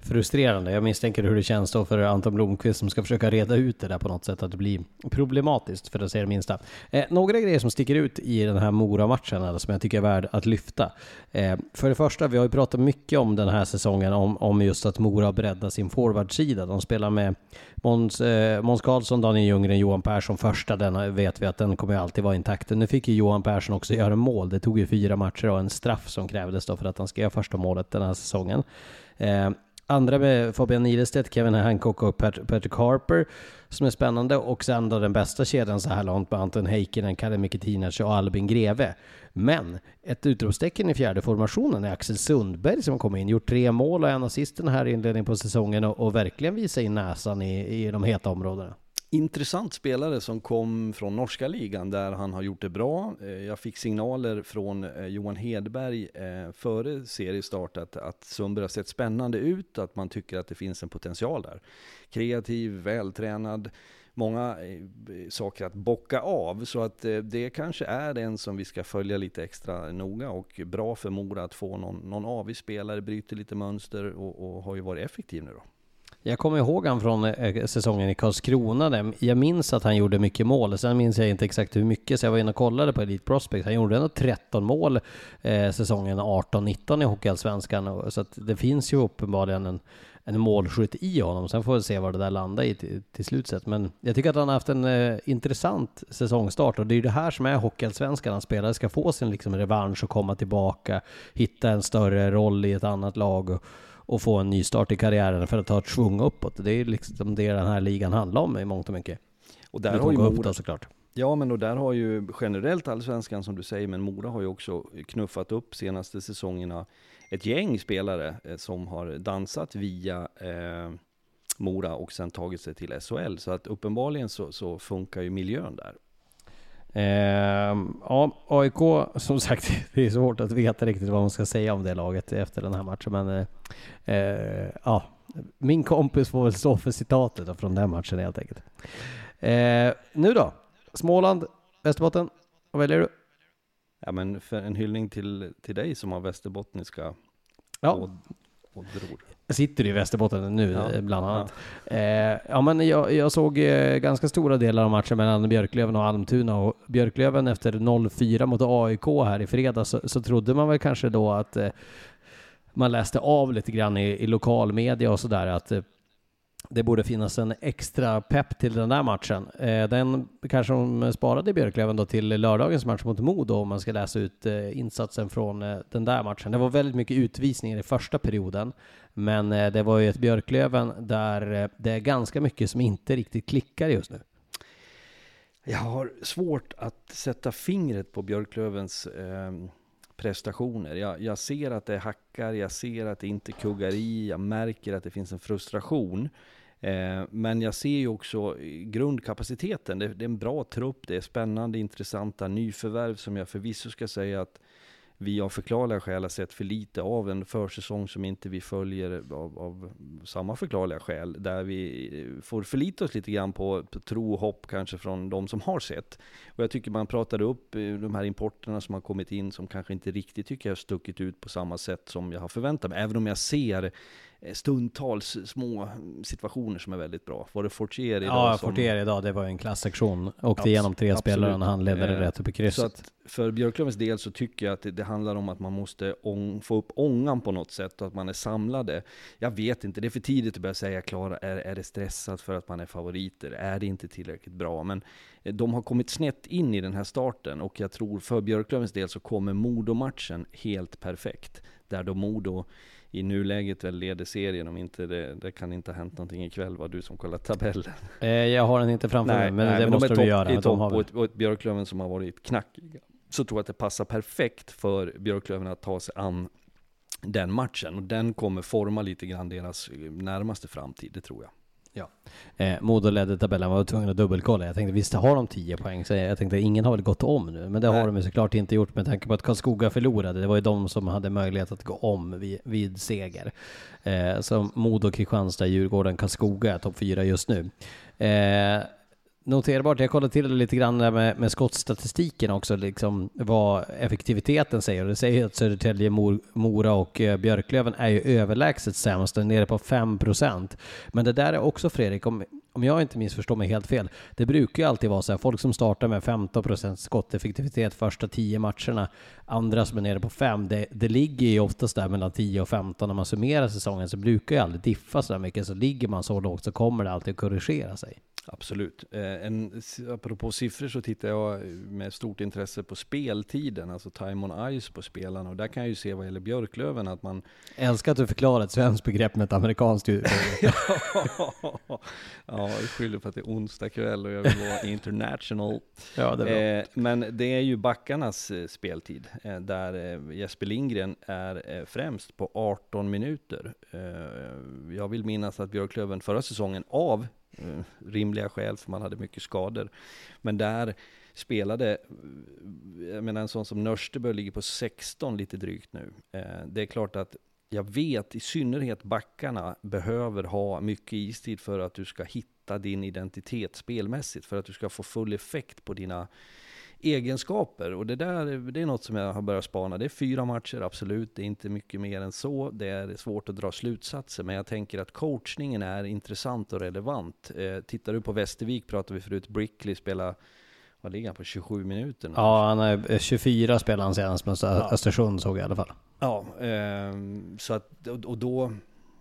frustrerande. Jag misstänker hur det känns då för Anton Blomqvist som ska försöka reda ut det där på något sätt, att det blir problematiskt för att säga det minsta. Eh, några grejer som sticker ut i den här Mora-matchen som jag tycker är värd att lyfta. Eh, för det första, vi har ju pratat mycket om den här säsongen, om, om just att Mora breddar sin forwardsida. De spelar med Måns, eh, Måns Karlsson, Daniel Ljunggren, Johan Persson första, den vet vi att den kommer alltid vara intakt. Nu fick ju Johan Persson också göra mål. Det tog ju fyra matcher och en straff som krävdes då för att han ska göra första målet den här säsongen. Eh, andra med Fabian Nilestedt, Kevin Hancock och Pat Patrick Harper som är spännande. Och sen då den bästa kedjan så här långt med Anton Heikkinen, Kalle Mikitinac och Albin Greve. Men ett utropstecken i fjärde formationen är Axel Sundberg som kom in, gjort tre mål och en assist den här inledningen på säsongen och, och verkligen visar in näsan i, i de heta områdena intressant spelare som kom från norska ligan där han har gjort det bra. Eh, jag fick signaler från eh, Johan Hedberg eh, före seriestart att, att Sundberg har sett spännande ut, att man tycker att det finns en potential där. Kreativ, vältränad, många saker att bocka av. Så att det kanske är en som vi ska följa lite extra noga och bra för Mora att få någon, någon avig spelare, bryter lite mönster och, och har ju varit effektiv nu då. Jag kommer ihåg han från eh, säsongen i Karlskrona. Jag minns att han gjorde mycket mål. Sen minns jag inte exakt hur mycket, så jag var inne och kollade på Elite Prospect. Han gjorde ändå 13 mål eh, säsongen 18-19 i Hockeyallsvenskan. Så att det finns ju uppenbarligen en, en målskytt i honom. Sen får vi se vad det där landar i till, till slutet. Men jag tycker att han har haft en eh, intressant säsongstart och det är ju det här som är Hockeyallsvenskan. Att spelare ska få sin liksom, revansch och komma tillbaka, hitta en större roll i ett annat lag. Och, och få en ny start i karriären för att ta ett svung uppåt. Det är liksom det den här ligan handlar om i mångt och mycket. Och där har ju Mora, såklart. Ja, men och där har ju generellt allsvenskan som du säger, men Mora har ju också knuffat upp senaste säsongerna ett gäng spelare eh, som har dansat via eh, Mora och sen tagit sig till SHL. Så att uppenbarligen så, så funkar ju miljön där. Eh, ja, AIK, som sagt, det är svårt att veta riktigt vad man ska säga om det laget efter den här matchen. Men eh, eh ja, min kompis får väl stå för citatet från den matchen helt enkelt. Eh, nu då? Småland, Västerbotten. Vad väljer du? Ja men för en hyllning till, till dig som har västerbottniska Ja, och, och dror. jag sitter i Västerbotten nu Ja, eh, bland annat. Ja, eh, ja men jag, jag såg eh, ganska stora delar av matchen mellan Björklöven och Almtuna och Björklöven efter 0-4 mot AIK här i fredags så, så trodde man väl kanske då att eh, man läste av lite grann i, i lokalmedia och sådär att eh, det borde finnas en extra pepp till den där matchen. Eh, den kanske de sparade i Björklöven då till lördagens match mot Modo om man ska läsa ut eh, insatsen från eh, den där matchen. Det var väldigt mycket utvisningar i första perioden, men det var ju ett Björklöven där det är ganska mycket som inte riktigt klickar just nu. Jag har svårt att sätta fingret på Björklövens eh, prestationer. Jag, jag ser att det hackar, jag ser att det inte kuggar i, jag märker att det finns en frustration. Eh, men jag ser ju också grundkapaciteten. Det, det är en bra trupp, det är spännande, intressanta nyförvärv som jag förvisso ska säga att vi av förklarliga skäl har sett för lite av en försäsong som inte vi följer av, av samma förklarliga skäl. Där vi får förlita oss lite grann på, på tro och hopp kanske från de som har sett. Och jag tycker man pratade upp eh, de här importerna som har kommit in som kanske inte riktigt tycker jag har stuckit ut på samma sätt som jag har förväntat mig. Även om jag ser stundtals små situationer som är väldigt bra. Var det Fortier idag? Ja, som, Fortier igenom det var en klassektion. Åkte Abs- igenom tre spelare och han ledde Eh, rätt upp i Så krysset. att för Björklövens del så tycker jag att det, det handlar om att man måste få upp ångan på något sätt och att man är samlade. Jag vet inte, det är för tidigt att börja säga Klara, är, är det stressat för att man är favoriter? Är det inte tillräckligt bra? Men eh, de har kommit snett in i den här starten och jag tror för Björklövens del så kommer Modo-matchen helt perfekt. Där då Modo i nuläget väl leder serien om inte det, det kan inte ha hänt någonting ikväll var du som kollar tabellen. Eh, jag har den inte framför mig, men det de måste är du göra. I De topp och, ett, och ett Björklöven som har varit knackiga. Så tror jag att det passar perfekt för Björklöven att ta sig an den matchen. Och den kommer forma lite grann deras eh, närmaste framtid, det tror jag. Eh, Modo ledde tabellen, var tvungen att dubbelkolla. Jag tänkte visst har de 10 poäng, så jag tänkte ingen har väl gått om nu. Men det Nej. har de ju såklart inte gjort med tanke på att Karlskoga förlorade. Det var ju de som hade möjlighet att gå om vid, vid seger. Eh, så Modo, Kristianstad, Djurgården, Karlskoga är topp 4 just nu. Eh, Noterbart, jag kollade till det lite grann där med, med skottstatistiken också, liksom vad effektiviteten säger. Och det säger att Södertälje, Mor, Mora och eh, Björklöven är ju överlägset sämst, nere på 5 procent. Men det där är också Fredrik, om, om jag inte missförstår mig helt fel, det brukar ju alltid vara så här, folk som startar med 15 procent skotteffektivitet första 10 matcherna, andra som är nere på 5, det, det ligger ju oftast där mellan 10 och 15 när man summerar säsongen, så brukar ju aldrig diffa så där mycket, så ligger man så lågt så kommer det alltid att korrigera sig. Absolut. Eh, en, apropå siffror så tittar jag med stort intresse på speltiden, alltså time on ice på spelarna. Och där kan jag ju se vad gäller Björklöven att man Jag älskar att du förklarar ett svenskt begrepp med ett amerikanskt ja, jag skyller på att det är onsdag kväll och jag vill vara international. ja, det är bra. Eh, men det är ju backarnas eh, speltid, eh, där eh, Jesper Lindgren är eh, främst på 18 minuter. Eh, jag vill minnas att Björklöven förra säsongen av eh, Eh, rimliga skäl, för man hade mycket skador, men där spelade, eh, jag menar en sån som Nörstebö ligger på 16 lite drygt nu. Eh, det är klart att jag vet i synnerhet backarna behöver ha mycket istid för att du ska hitta din identitet spelmässigt, för att du ska få full effekt på dina egenskaper. Och det där det är något som jag har börjat spana. Det är fyra matcher, absolut. Det är inte mycket mer än så. Det är svårt att dra slutsatser, men jag tänker att coachningen är intressant och relevant. Eh, tittar du på Västervik, pratade vi förut, Brickley spelar, vad ligger han på, 27 minuter? nu? Ja, han är 24 spelade han senast, men Östersund såg jag i alla fall. Ja, ehm, så att, och och då,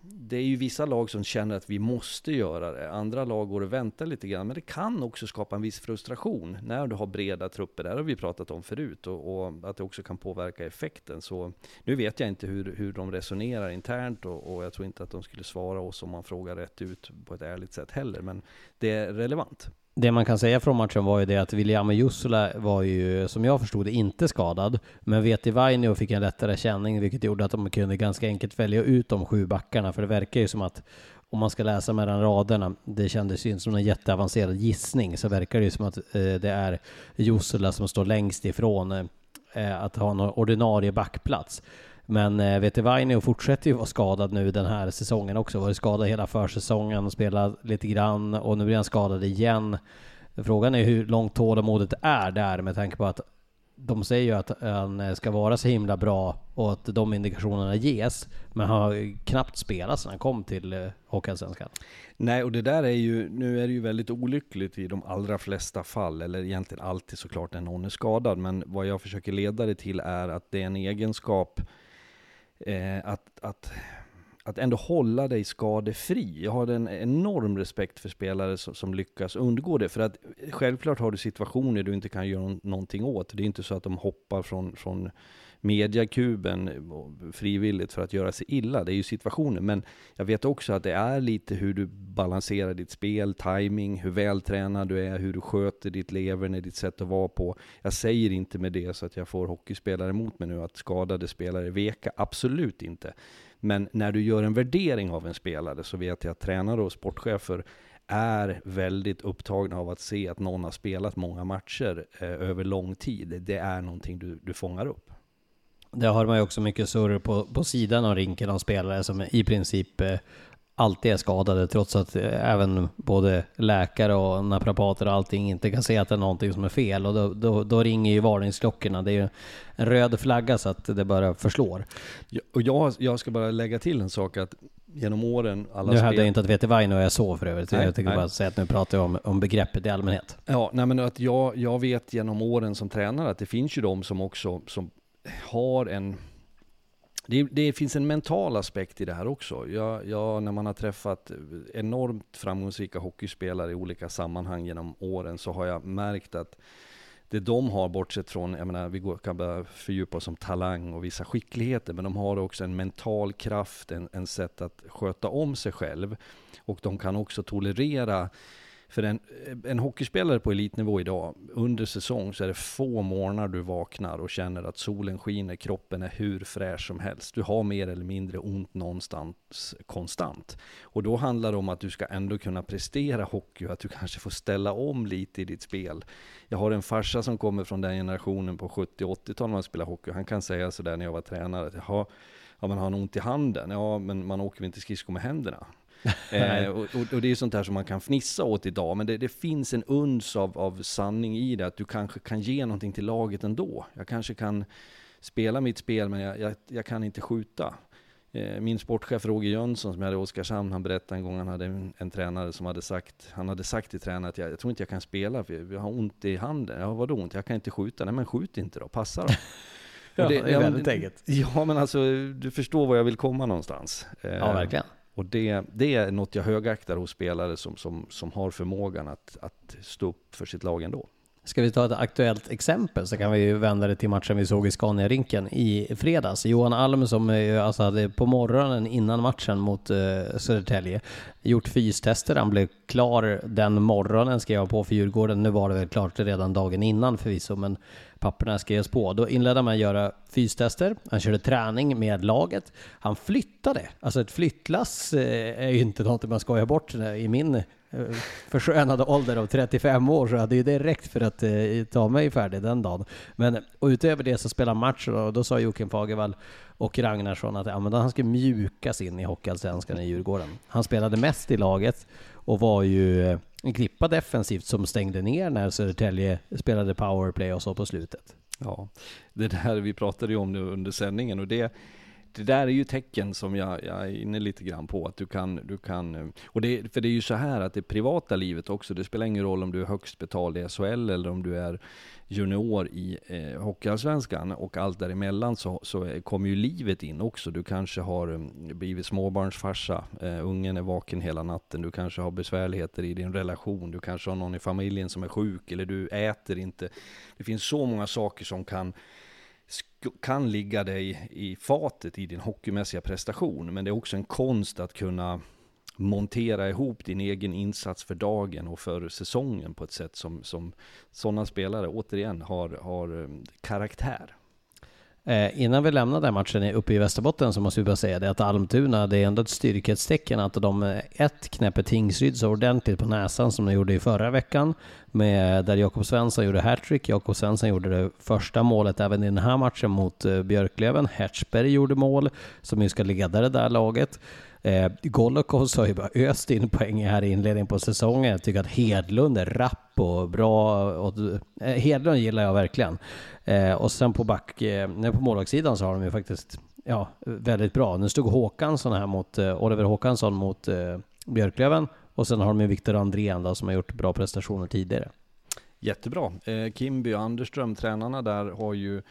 det är ju vissa lag som känner att vi måste göra det. Andra lag går och väntar lite grann. Men det kan också skapa en viss frustration när du har breda trupper. Det här har vi pratat om förut. Och, och att det också kan påverka effekten. Så nu vet jag inte hur, hur de resonerar internt. Och, och jag tror inte att de skulle svara oss om man frågar rätt ut på ett ärligt sätt heller. Men det är relevant. Det man kan säga från matchen var ju det att William Jussula var ju, som jag förstod det, inte skadad. Men Veti Vainio fick en lättare känning, vilket gjorde att de kunde ganska enkelt välja ut de sju backarna. För det verkar ju som att, om man ska läsa mellan raderna, det kändes ju inte som en jätteavancerad gissning, så verkar det ju som att eh, det är Jussula som står längst ifrån eh, att ha någon ordinarie backplats. Men eh, Vetevainio fortsätter ju vara skadad nu den här säsongen också. Varit skadad hela försäsongen, spelat lite grann och nu blir han skadad igen. Frågan är hur långt tålamodet är där med tanke på att de säger ju att han eh, ska vara så himla bra och att de indikationerna ges. Men han har knappt spelat sedan han kom till eh, Hockeyallsvenskan. Nej, och det där är ju, nu är det ju väldigt olyckligt i de allra flesta fall, eller egentligen alltid såklart när någon är skadad. Men vad jag försöker leda det till är att det är en egenskap eh, att, att att ändå hålla dig skadefri. Jag har en enorm respekt för spelare som, som, lyckas undgå det. För att självklart har du situationer du inte kan göra någonting åt. Det är inte så att de hoppar från, från mediakuben frivilligt för att göra sig illa. Det är ju situationen. Men jag vet också att det är lite hur du balanserar ditt spel, timing, hur vältränad du är, hur du sköter ditt leverne, ditt sätt att vara på. Jag säger inte med det så att jag får hockeyspelare emot mig nu att skadade spelare veka. Absolut inte. Men när du gör en värdering av en spelare så vet jag att tränare och sportchefer är väldigt upptagna av att se att någon har spelat många matcher eh, över lång tid. Det är någonting du, du fångar upp. Det har man ju också mycket surr på, på sidan av rinken om spelare som i princip eh, alltid är skadade trots att eh, även både läkare och naprapater och allting inte kan se att det är någonting som är fel och då, då, då ringer ju varningsklockorna. Det är ju en röd flagga så att det bara förslår. Ja, och jag, jag ska bara lägga till en sak att genom åren alla Nu hävdar jag inte att Vete Vaino är så för övrigt. Nej, jag tänkte bara säga att nu pratar jag om, om begreppet i allmänhet. Ja, nej men att jag, jag vet genom åren som tränare att det finns ju de som också som har en det, det, finns en mental aspekt i det här också. Jag, jag, när man har träffat enormt framgångsrika hockeyspelare i olika sammanhang genom åren så har jag märkt att det de har, bortsett från, jag menar, vi går, kan börja fördjupa oss om talang och vissa skickligheter, men de har också en mental kraft, en, en sätt att sköta om sig själv. Och de kan också tolerera för en, en hockeyspelare på elitnivå idag, under säsong så är det få morgnar du vaknar och känner att solen skiner, kroppen är hur fräsch som helst. Du har mer eller mindre ont någonstans konstant. Och då handlar det om att du ska ändå kunna prestera hockey och att du kanske får ställa om lite i ditt spel. Jag har en farsa som kommer från den generationen på 70 80-talet när man spelar hockey. Han kan säga sådär när jag var tränare, att ja, man har ont i handen? Ja, men man åker väl inte skridskor med händerna? eh, och, och, det är sånt här som man kan fnissa åt idag, men det, det, finns en uns av, av sanning i det, att du kanske kan ge någonting till laget ändå. Jag kanske kan spela mitt spel, men jag, jag, jag kan inte skjuta. Eh, min sportchef Roger Jönsson som jag hade i Oskarshamn, han berättade en gång, han hade en, en, tränare som hade sagt, han hade sagt till tränaren att jag, jag tror inte jag kan spela för jag har ont i handen. Ja, vadå ont? Jag kan inte skjuta. Nej men skjut inte då, passa då. ja, det, det är väldigt enkelt. Ja men alltså, du förstår var jag vill komma någonstans. Ja, verkligen. Och det, det är något jag högaktar hos spelare som, som, som har förmågan att, att stå upp för sitt lag ändå. Ska vi ta ett aktuellt exempel så kan vi ju vända det till matchen vi såg i Scania-rinken i fredags. Johan Alm som eh, alltså hade på morgonen innan matchen mot uh, Södertälje gjort fystester. Han blev klar den morgonen skrev jag på för Djurgården. Nu var det väl klart redan dagen innan förvisso, men papperna skrevs på. Då inledde han med att göra fystester. Han körde träning med laget. Han flyttade. Alltså ett flyttlass eh, är ju inte något man skojar bort i min Eh, förskönade ålder av 35 år så hade ju det räckt för att eh, ta mig färdig den dagen. Men och utöver det så spelade matchen och då sa Joakim Fagervall och Ragnarsson att ja, men han skulle mjukas in i Hockeyallsvenskan i Djurgården. Han spelade mest i laget och var ju eh, en klippa defensivt som stängde ner när Södertälje spelade powerplay och så på slutet. Ja, det där vi pratade ju om nu under sändningen och det det där är ju tecken som jag, jag, är inne lite grann på, att du kan, du kan, eh, och det, för det är ju så här att det privata livet också, det spelar ingen roll om du är högst betald i SHL eller om du är junior i eh, Hockeyallsvenskan och allt däremellan så, så kommer ju livet in också. Du kanske har eh, blivit småbarnsfarsa, eh, ungen är vaken hela natten, du kanske har besvärligheter i din relation, du kanske har någon i familjen som är sjuk eller du äter inte. Det finns så många saker som kan kan ligga dig i fatet i din hockeymässiga prestation, men det är också en konst att kunna montera ihop din egen insats för dagen och för säsongen på ett sätt som, som sådana spelare återigen har, har eh, karaktär. Eh, innan vi lämnar den matchen uppe i Västerbotten så måste vi bara säga det att Almtuna, det är ändå ett styrkhetstecken att de eh, ett knäpper Tingsryd så ordentligt på näsan som de gjorde i förra veckan. Med, där Jakob Svensson gjorde hattrick. Jakob Svensson gjorde det första målet även i den här matchen mot eh, Björklöven. Hertzberg gjorde mål, som ju ska leda det där laget. Eh, Golokos har ju bara öst in poäng här i inledningen på säsongen. Jag tycker att Hedlund är rapp och bra. Och, eh, Hedlund gillar jag verkligen. Eh, och sen på back, eh, på målvaktssidan så har de ju faktiskt ja, väldigt bra. Nu stod Håkansson här mot, eh, Oliver Håkansson mot eh, Björklöven och sen har de ju Viktor Andrén då, som har gjort bra prestationer tidigare. Jättebra. Eh, Kimby och Anderström, tränarna där, har ju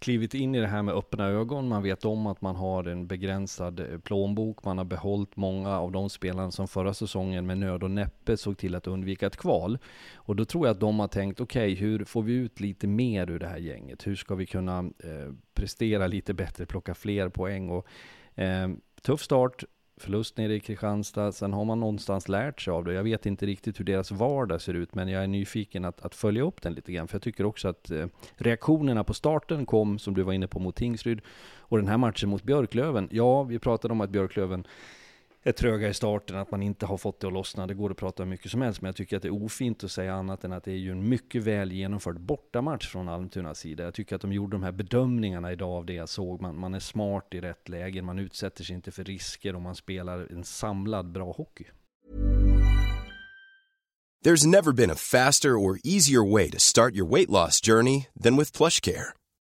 klivit in i det här med öppna ögon. Man vet om att man har en begränsad eh, plånbok. Man har behållit många av de spelarna som förra säsongen med nöd och näppe såg till att undvika ett kval. Och då tror jag att de har tänkt, okej, okay, hur får vi ut lite mer ur det här gänget? Hur ska vi kunna eh, prestera lite bättre, plocka fler poäng? Och, eh, tuff start, förlust nere i Kristianstad. Sen har man någonstans lärt sig av det. Jag vet inte riktigt hur deras vardag ser ut, men jag är nyfiken att, att följa upp den lite grann. För jag tycker också att eh, reaktionerna på starten kom, som du var inne på, mot Tingsryd. Och den här matchen mot Björklöven. Ja, vi pratade om att Björklöven är tröga i starten, att man inte har fått det att lossna. Det går att prata hur mycket som helst, men jag tycker att det är ofint att säga annat än att det är ju en mycket väl genomförd bortamatch från Almtunas sida. Jag tycker att de gjorde de här bedömningarna idag av det jag såg. Man, man är smart i rätt lägen, man utsätter sig inte för risker och man spelar en samlad bra hockey. There's never been a faster or easier way to start your weight loss journey than with plush care.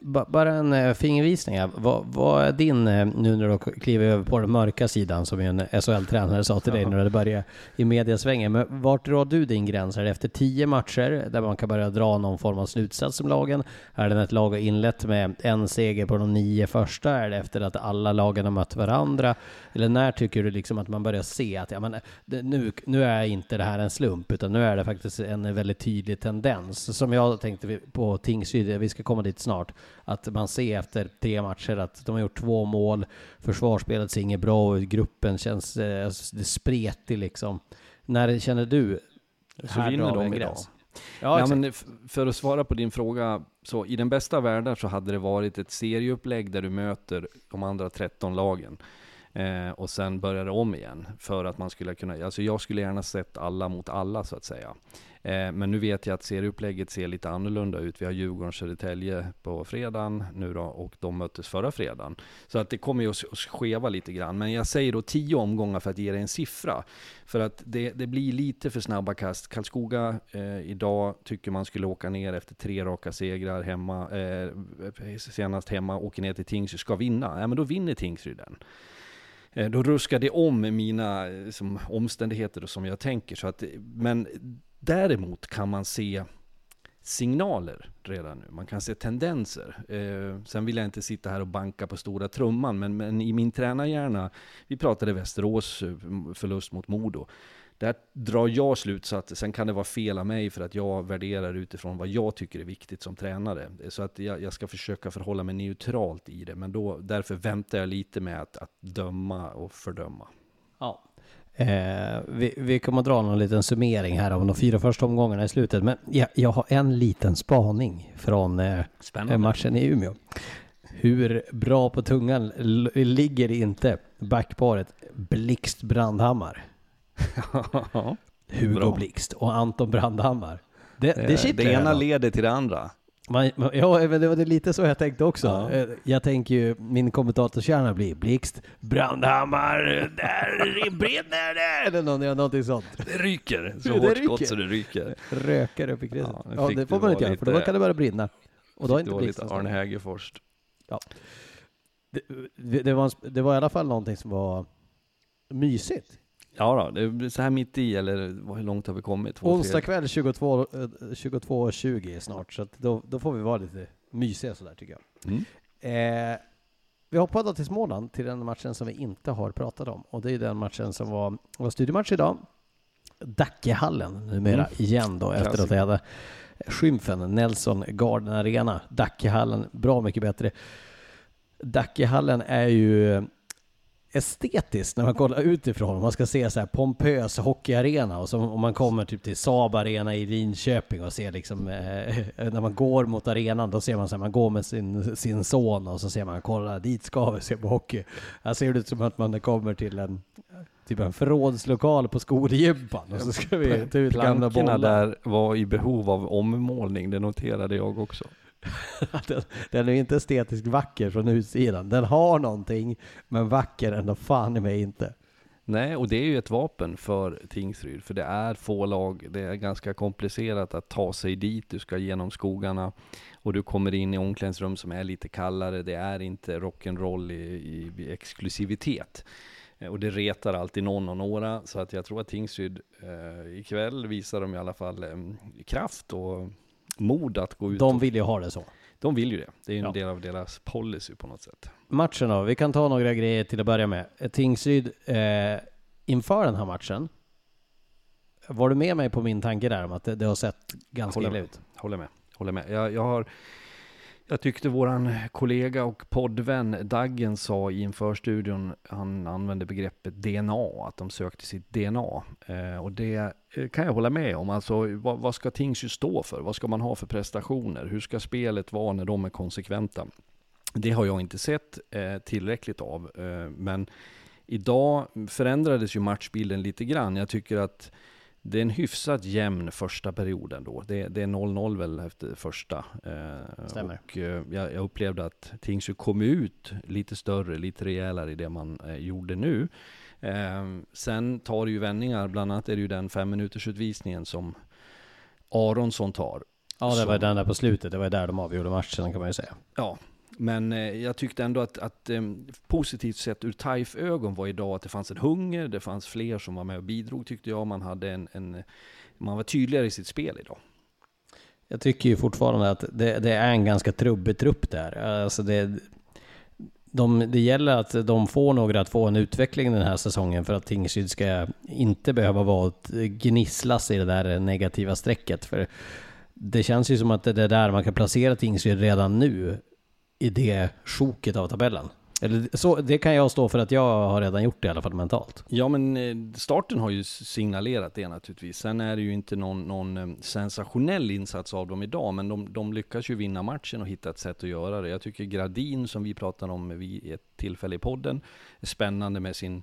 Bara en eh, fingervisning. Vad, vad är din, eh, nu när du kliver över på den mörka sidan som en SHL-tränare sa till dig när det började i mediasvängen. Men vart drar du din gräns? Är det efter tio matcher där man kan börja dra någon form av slutsats om lagen? Är det när ett lag har inlett med en seger på de nio första? Är det efter att alla lagen har mött varandra? Eller när tycker du liksom att man börjar se att ja, men, nu, nu är inte det här en slump, utan nu är det faktiskt en väldigt tydlig tendens. Som jag tänkte på Tingsryd, vi ska komma dit snart att man ser efter tre matcher att de har gjort två mål, försvarsspelet ser inget bra ut, gruppen känns eh, det spretig liksom. När känner du? Så vinner de idag. Ja, ja men för att svara på din fråga, så i den bästa världen så hade det varit ett serieupplägg där du möter de andra 13 lagen. Eh, och sen började om igen. För att man skulle kunna, alltså jag skulle gärna sett alla mot alla så att säga. Eh, men nu vet jag att serieupplägget ser lite annorlunda ut. Vi har Djurgården Södertälje på fredagen nu då och de möttes förra fredagen. Så att det kommer ju att skeva lite grann. Men jag säger då tio omgångar för att ge dig en siffra. För att det, det blir lite för snabba kast. Karlskoga eh, idag tycker man skulle åka ner efter tre raka segrar hemma, eh, senast hemma, åker ner till Tingsryd, ska vinna. Ja men då vinner Tingsryd den. Eh, då ruskar det om mina eh, som, omständigheter och som jag tänker. Så att, men däremot kan man se signaler redan nu. Man kan se tendenser. Eh, sen vill jag inte sitta här och banka på stora trumman, men, men i min tränarhjärna, vi pratade Västerås eh, förlust mot Modo. Där drar jag slutsatser, sen kan det vara fel av mig för att jag värderar utifrån vad jag tycker är viktigt som tränare. Så att jag, jag ska försöka förhålla mig neutralt i det, men då, därför väntar jag lite med att, att döma och fördöma. Ja. Eh, vi, vi kommer att dra någon liten summering här av de fyra första omgångarna i slutet, men jag, jag har en liten spaning från eh, matchen i Umeå. Hur bra på tungan ligger inte backparet Blixt Brandhammar? Hugo Bra. Blixt och Anton Brandhammar. Det, det, det, det ena leder till det andra. Man, ja, men det var lite så jag tänkte också. Ja. Eh, jag tänker ju, min kommentatorskärna blir Blixt, Brandhammar, där brinner det! Eller någonting, någonting sånt. Det ryker, så det hårt skott så det ryker. Rökar upp i krisen. Ja, ja, det får man inte göra, för då kan det börja brinna. Och då är inte Blixt lite Arne Hägerfors. Ja. Det, det, var, det var i alla fall någonting som var mysigt. Ja då, det är så här mitt i, eller hur långt har vi kommit? Två, Onsdag kväll 22.20 22, 20 snart, så då, då får vi vara lite mysiga sådär tycker jag. Mm. Eh, vi hoppar då till Småland, till den matchen som vi inte har pratat om. Och det är den matchen som var, var studiematch idag. Dackehallen numera mm. igen då, efter att det hade skymfen Nelson Garden Arena. Dackehallen, bra mycket bättre. Dackehallen är ju estetiskt när man kollar utifrån. Man ska se så här pompös hockeyarena och så om man kommer typ till Saab Arena i Linköping och ser liksom eh, när man går mot arenan då ser man så här, man går med sin, sin son och så ser man kolla dit ska vi se på hockey. Här ser det ut som att man kommer till en typ en förrådslokal på skolgympan och så ska vi ta ut gamla bollar. där var i behov av ommålning, det noterade jag också. den, den är inte estetiskt vacker från utsidan. Den har någonting, men vacker ändå fan i mig inte. Nej, och det är ju ett vapen för Tingsryd, för det är få lag, det är ganska komplicerat att ta sig dit, du ska genom skogarna och du kommer in i omklädningsrum som är lite kallare, det är inte rock'n'roll i, i, i exklusivitet. Eh, och det retar alltid någon och några, så att jag tror att Tingsryd eh, ikväll visar de i alla fall eh, kraft och mod att gå ut. De vill ju ha det så. De vill ju det. Det är ju en ja. del av deras policy på något sätt. Matchen då, vi kan ta några grejer till att börja med. Tingsryd, eh, inför den här matchen, var du med mig på min tanke där om att det, det har sett ganska illa ut? Håller med. Håller med. Jag, jag har jag tyckte våran kollega och poddvän Daggen sa i införstudion, han använde begreppet DNA, att de sökte sitt DNA. Eh, och det eh, kan jag hålla med om. Alltså, vad, vad ska Tingsryd stå för? Vad ska man ha för prestationer? Hur ska spelet vara när de är konsekventa? Det har jag inte sett eh, tillräckligt av. Eh, men idag förändrades ju matchbilden lite grann. Jag tycker att det är en hyfsat jämn första perioden då. Det, det är 0-0 väl efter första. Eh, Stämmer. Och eh, jag, jag, upplevde att Tingsryd kom ut lite större, lite rejälare i det man eh, gjorde nu. Eh, sen tar det ju vändningar, bland annat är det ju den fem minuters utvisningen som Aronsson tar. Ja, det var den där på slutet. Det var där de avgjorde matchen kan man ju säga. Ja, men eh, jag tyckte ändå att, att eh, positivt sett ur TAIF ögon var idag att det fanns en hunger, det fanns fler som var med och bidrog tyckte jag. Man, hade en, en man var tydligare i sitt spel idag. Jag tycker ju fortfarande att det, det är en ganska trubbig trupp där. Alltså det, de, det gäller att de får några att få en utveckling den här säsongen för att Tingsryd ska inte behöva vara gnisslas i det där negativa strecket. För det känns ju som att det är där man kan placera Tingsryd redan nu i det sjoket av tabellen. Eller så, det kan jag stå för att jag har redan gjort det i alla fall mentalt. Ja men eh, starten har ju signalerat det naturligtvis. Sen är det ju inte någon, någon eh, sensationell insats av dem idag, men de, de, lyckas ju vinna matchen och hitta ett sätt att göra det. Jag tycker Gradin, som vi pratade om vid ett tillfälle i podden, är spännande med sin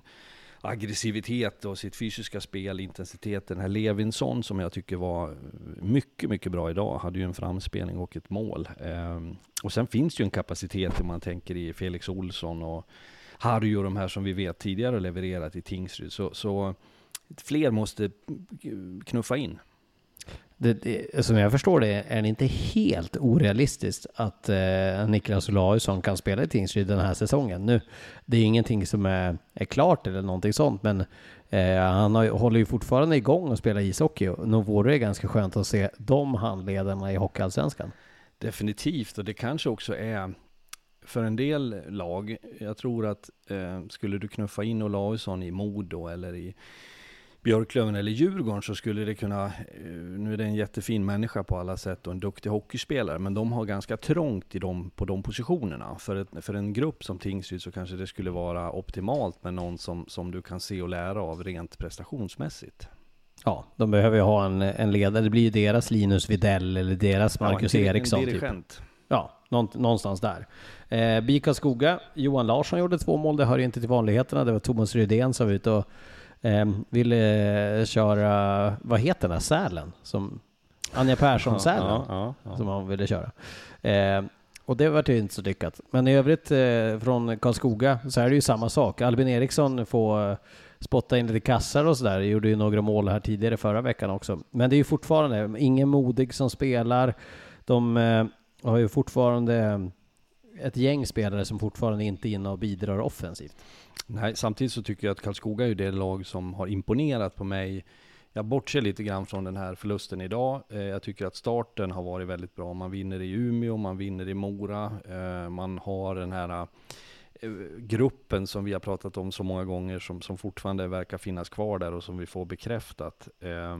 aggressivitet och sitt fysiska spel, intensiteten. Här Levinsson som jag tycker var mycket, mycket bra idag, hade ju en framspelning och ett mål. Ehm, och sen finns det ju en kapacitet om man tänker i Felix Olsson och Harry och de här som vi vet tidigare levererat i Tingsryd. Så, så fler måste knuffa in. det, det, som jag förstår det är det inte helt orealistiskt att eh, Niklas Olausson kan spela i Tingsryd den här säsongen. Nu, det är ingenting som är, är klart eller någonting sånt, men eh, han har, håller ju fortfarande igång och spelar ishockey nog vore det ganska skönt att se de handledarna i Hockeyallsvenskan. Definitivt, och det kanske också är för en del lag, jag tror att eh, skulle du knuffa in Olausson i Modo eller i Björklöven eller Djurgården så skulle det kunna, eh, nu är det en jättefin människa på alla sätt och en duktig hockeyspelare, men de har ganska trångt i dem, på de positionerna. För, ett, för en grupp som Tingsryd så kanske det skulle vara optimalt med någon som, som du kan se och lära av rent prestationsmässigt. Ja, de behöver ju ha en, en ledare. Det blir ju deras Linus Videll eller deras Marcus ja, en, Eriksson. En dirigent. Typ. Ja, någonstans där. Eh, BIK Skoga, Johan Larsson gjorde två mål. Det hör ju inte till vanligheterna. Det var Thomas Rydén som var ute och eh, ville köra, vad heter den här sälen? Som Anja Persson-sälen Ja, ja, ja. som han ville köra. Eh, och det var ju inte så lyckat. Men i övrigt eh, från Karlskoga så är det ju samma sak. Albin Eriksson får spotta in lite kassar och sådär. Gjorde ju några mål här tidigare förra veckan också. Men det är ju fortfarande ingen modig som spelar. De eh, har ju fortfarande ett gäng spelare som fortfarande inte är inne och bidrar offensivt. Nej, samtidigt så tycker jag att Karlskoga är ju det lag som har imponerat på mig. Jag bortser lite grann från den här förlusten idag. Eh, jag tycker att starten har varit väldigt bra. Man vinner i Umeå, man vinner i Mora, eh, man har den här gruppen som vi har pratat om så många gånger som, som fortfarande verkar finnas kvar där och som vi får bekräftat. Eh,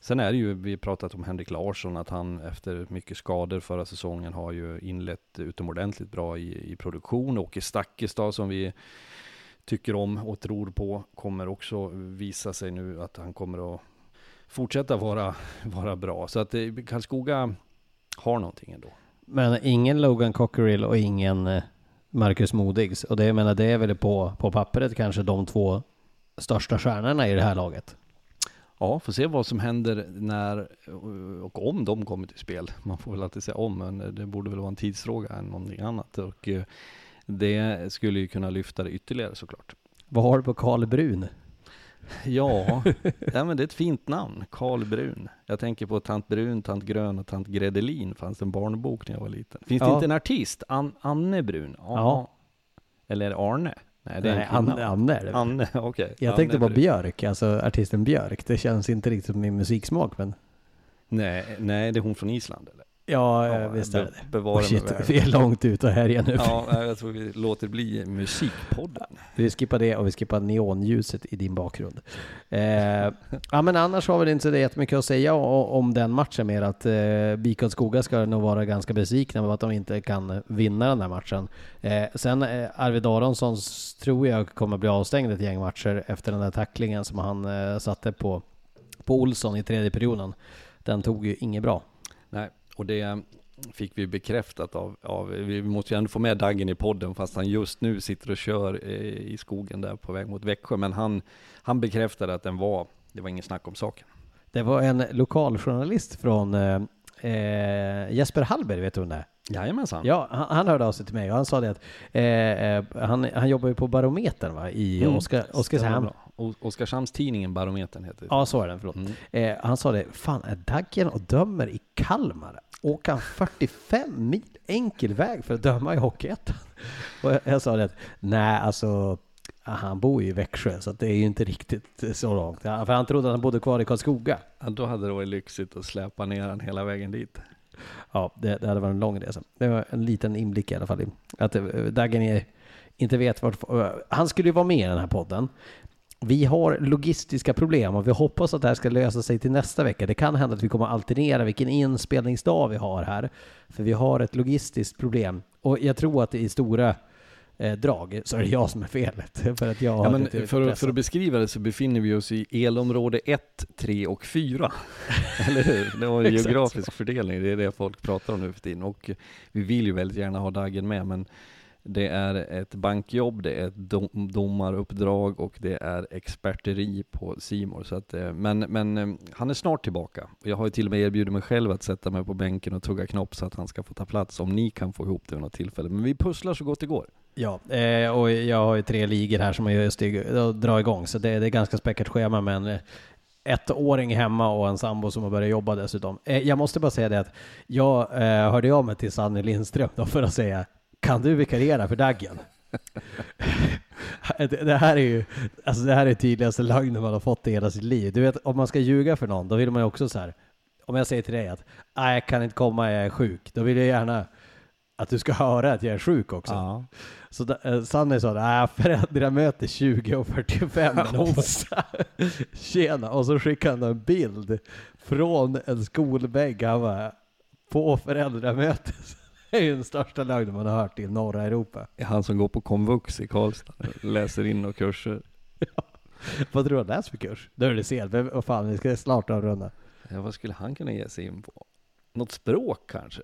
sen är det ju, vi har pratat om Henrik Larsson, att han efter mycket skador förra säsongen har ju inlett utomordentligt bra i, i produktion. Åke Stakkestad som vi tycker om och tror på kommer också visa sig nu att han kommer att fortsätta vara, vara bra. Så att eh, Karlskoga har någonting ändå. Men ingen Logan Cockerill och ingen eh, Marcus Modigs. Och det, jag menar, det är väl på, på pappret kanske de två största stjärnorna i det här laget. Ja, får se vad som händer när och om de kommer till spel. Man får väl alltid säga om, men det borde väl vara en tidsfråga än någonting annat. Och eh, det skulle ju kunna lyfta det ytterligare såklart. Vad har du på Karl Brun? Ja, ja men det är ett fint namn, Karl Brun. Jag tänker på Tant Brun, Tant Grön och Tant Gredelin, fanns en barnbok när jag var liten. Finns det inte en artist? An Anne Brun? Ja. ja. Eller Arne? Nej, det är Nej, Anne, Anne är det. Anne. Okay. Jag Anne tänkte på Björk, alltså artisten Björk. Det känns inte riktigt som min musiksmak, men... Nej, nej, det är hon från Island eller? Ja, ja visst är det Bevara oh, shit, vi är långt ute här igen nu. Ja, jag tror vi låter bli musikpodden. Vi skippar det och vi skippar neonljuset i din bakgrund. Eh, ja, men annars har vi inte så jättemycket att säga om den matchen mer att eh, BIK Skoga ska nog vara ganska besvikna på att de inte kan vinna den här matchen. Eh, sen eh, Arvid Aronsson tror jag kommer bli avstängd ett gäng matcher efter den där tacklingen som han eh, satte på, på Olsson i tredje perioden. Den tog ju inget bra. Nej, och det fick vi bekräftat av, av, vi måste ju ändå få med Daggen i podden fast han just nu sitter och kör eh, i skogen där på väg mot Växjö. Men han, han bekräftade att den var, det var ingen snack om saken. Det var en lokaljournalist från eh, eh Jesper Hallberg, vet du vem det är? Jajamensan. Ja, han, han hörde av sig till mig och han sa det att eh, eh han, han jobbar ju på Barometern va, i mm. Oskar, Oskarshamn. Oskarshamnstidningen Barometern heter det. Ja, så är den, förlåt. Mm. Eh, han sa det, fan är Daggen och dömer i Kalmar? Åker han 45 mil enkel väg för att döma i Hockeyettan? Och jag, jag sa det nej alltså han bor ju i Växjö så det är ju inte riktigt så långt. För han trodde att han bodde kvar i Karlskoga. Ja, då hade det varit lyxigt att släpa ner han hela vägen dit. Ja, det, det hade varit en lång resa. Det var en liten inblick i alla fall. Att eh, Dagen är, inte vet vart... Han skulle ju vara med i den här podden. Vi har logistiska problem och vi hoppas att det här ska lösa sig till nästa vecka. Det kan hända att vi kommer alternera vilken inspelningsdag vi har här. För vi har ett logistiskt problem. Och jag tror att i stora eh, drag så är det jag som är felet. för att jag ja, men för, för, att beskriva det så befinner vi oss i elområde 1, 3 och 4. Eller hur? Det var en geografisk fördelning, det är det folk pratar om nu för tiden. Och vi vill ju väldigt gärna ha Daggen med, men det är ett bankjobb, det är ett dom, domaruppdrag och det är experteri på Simor. Så att, eh, men, men eh, han är snart tillbaka. Jag har ju till och med erbjudit mig själv att sätta mig på bänken och tugga knopp så att han ska få ta plats om ni kan få ihop det vid något tillfälle. Men vi pusslar så gott det går. Ja, eh, och jag har ju tre ligor här som jag just drar igång, så det, är ett ganska späckat schema, men ettåring hemma och en sambo som har börjat jobba dessutom. Jag måste bara säga det att jag hörde av mig till Sanny Lindström då för att säga kan du vikariera för Daggen? det, här är ju, alltså det här är tydligaste lögnen man har fått i hela sitt liv. Du vet, om man ska ljuga för någon, då vill man ju också så här, om jag säger till dig att nej, jag kan inte komma, jag är sjuk, då vill jag gärna att du ska höra att jag är sjuk också. Ja. Så eh, Sanny sa nej, föräldramöte 20 och 45 en onsdag. Tjena, och så skickade han en bild från en skolbänk. Han bara, på föräldramöte. Är ju den största lögnen man har hört i norra Europa. Det är han som går på komvux i Karlstad, läser in och kurser. Vad tror du han läser för kurs? Nu är det sent, men vad fan, vi ska snart avrunda. Ja, vad skulle han kunna ge sig in på? Något språk kanske?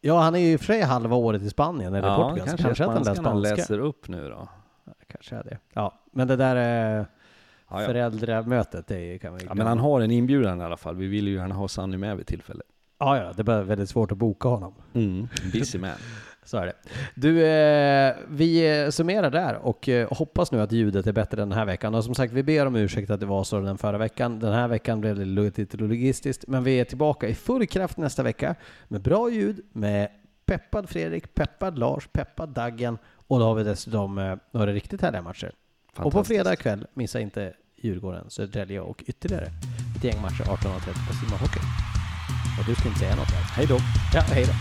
Ja, han är ju i och för sig halva året i Spanien eller ja, Portugal, så kanske, att han läser spanska. läser upp nu då. Ja, kanske är det. Ja, men det där eh, Ja, ja. föräldramötet, det kan vi ja, men han har en inbjudan i alla fall. Vi vill ju gärna ha Sanny med vid tillfälle. Ja, ja, det är bara väldigt svårt att boka honom. Mm. Busy man. Så är det. Du, eh, vi eh, summerar där och eh, hoppas nu att ljudet är bättre den här veckan. Och som sagt, vi ber om ursäkt att det var så den förra veckan. Den här veckan blev det lite logistiskt, men vi är tillbaka i full kraft nästa vecka med bra ljud, med peppad Fredrik, peppad Lars, peppad Daggen och då har vi dessutom eh, några riktigt härliga matcher. Och på fredag kväll, missa inte Djurgården, Södertälje och ytterligare ett gäng matcher 18.30 på Simma Hockey. Och du ska inte säga något. Hej då. Ja, hej då.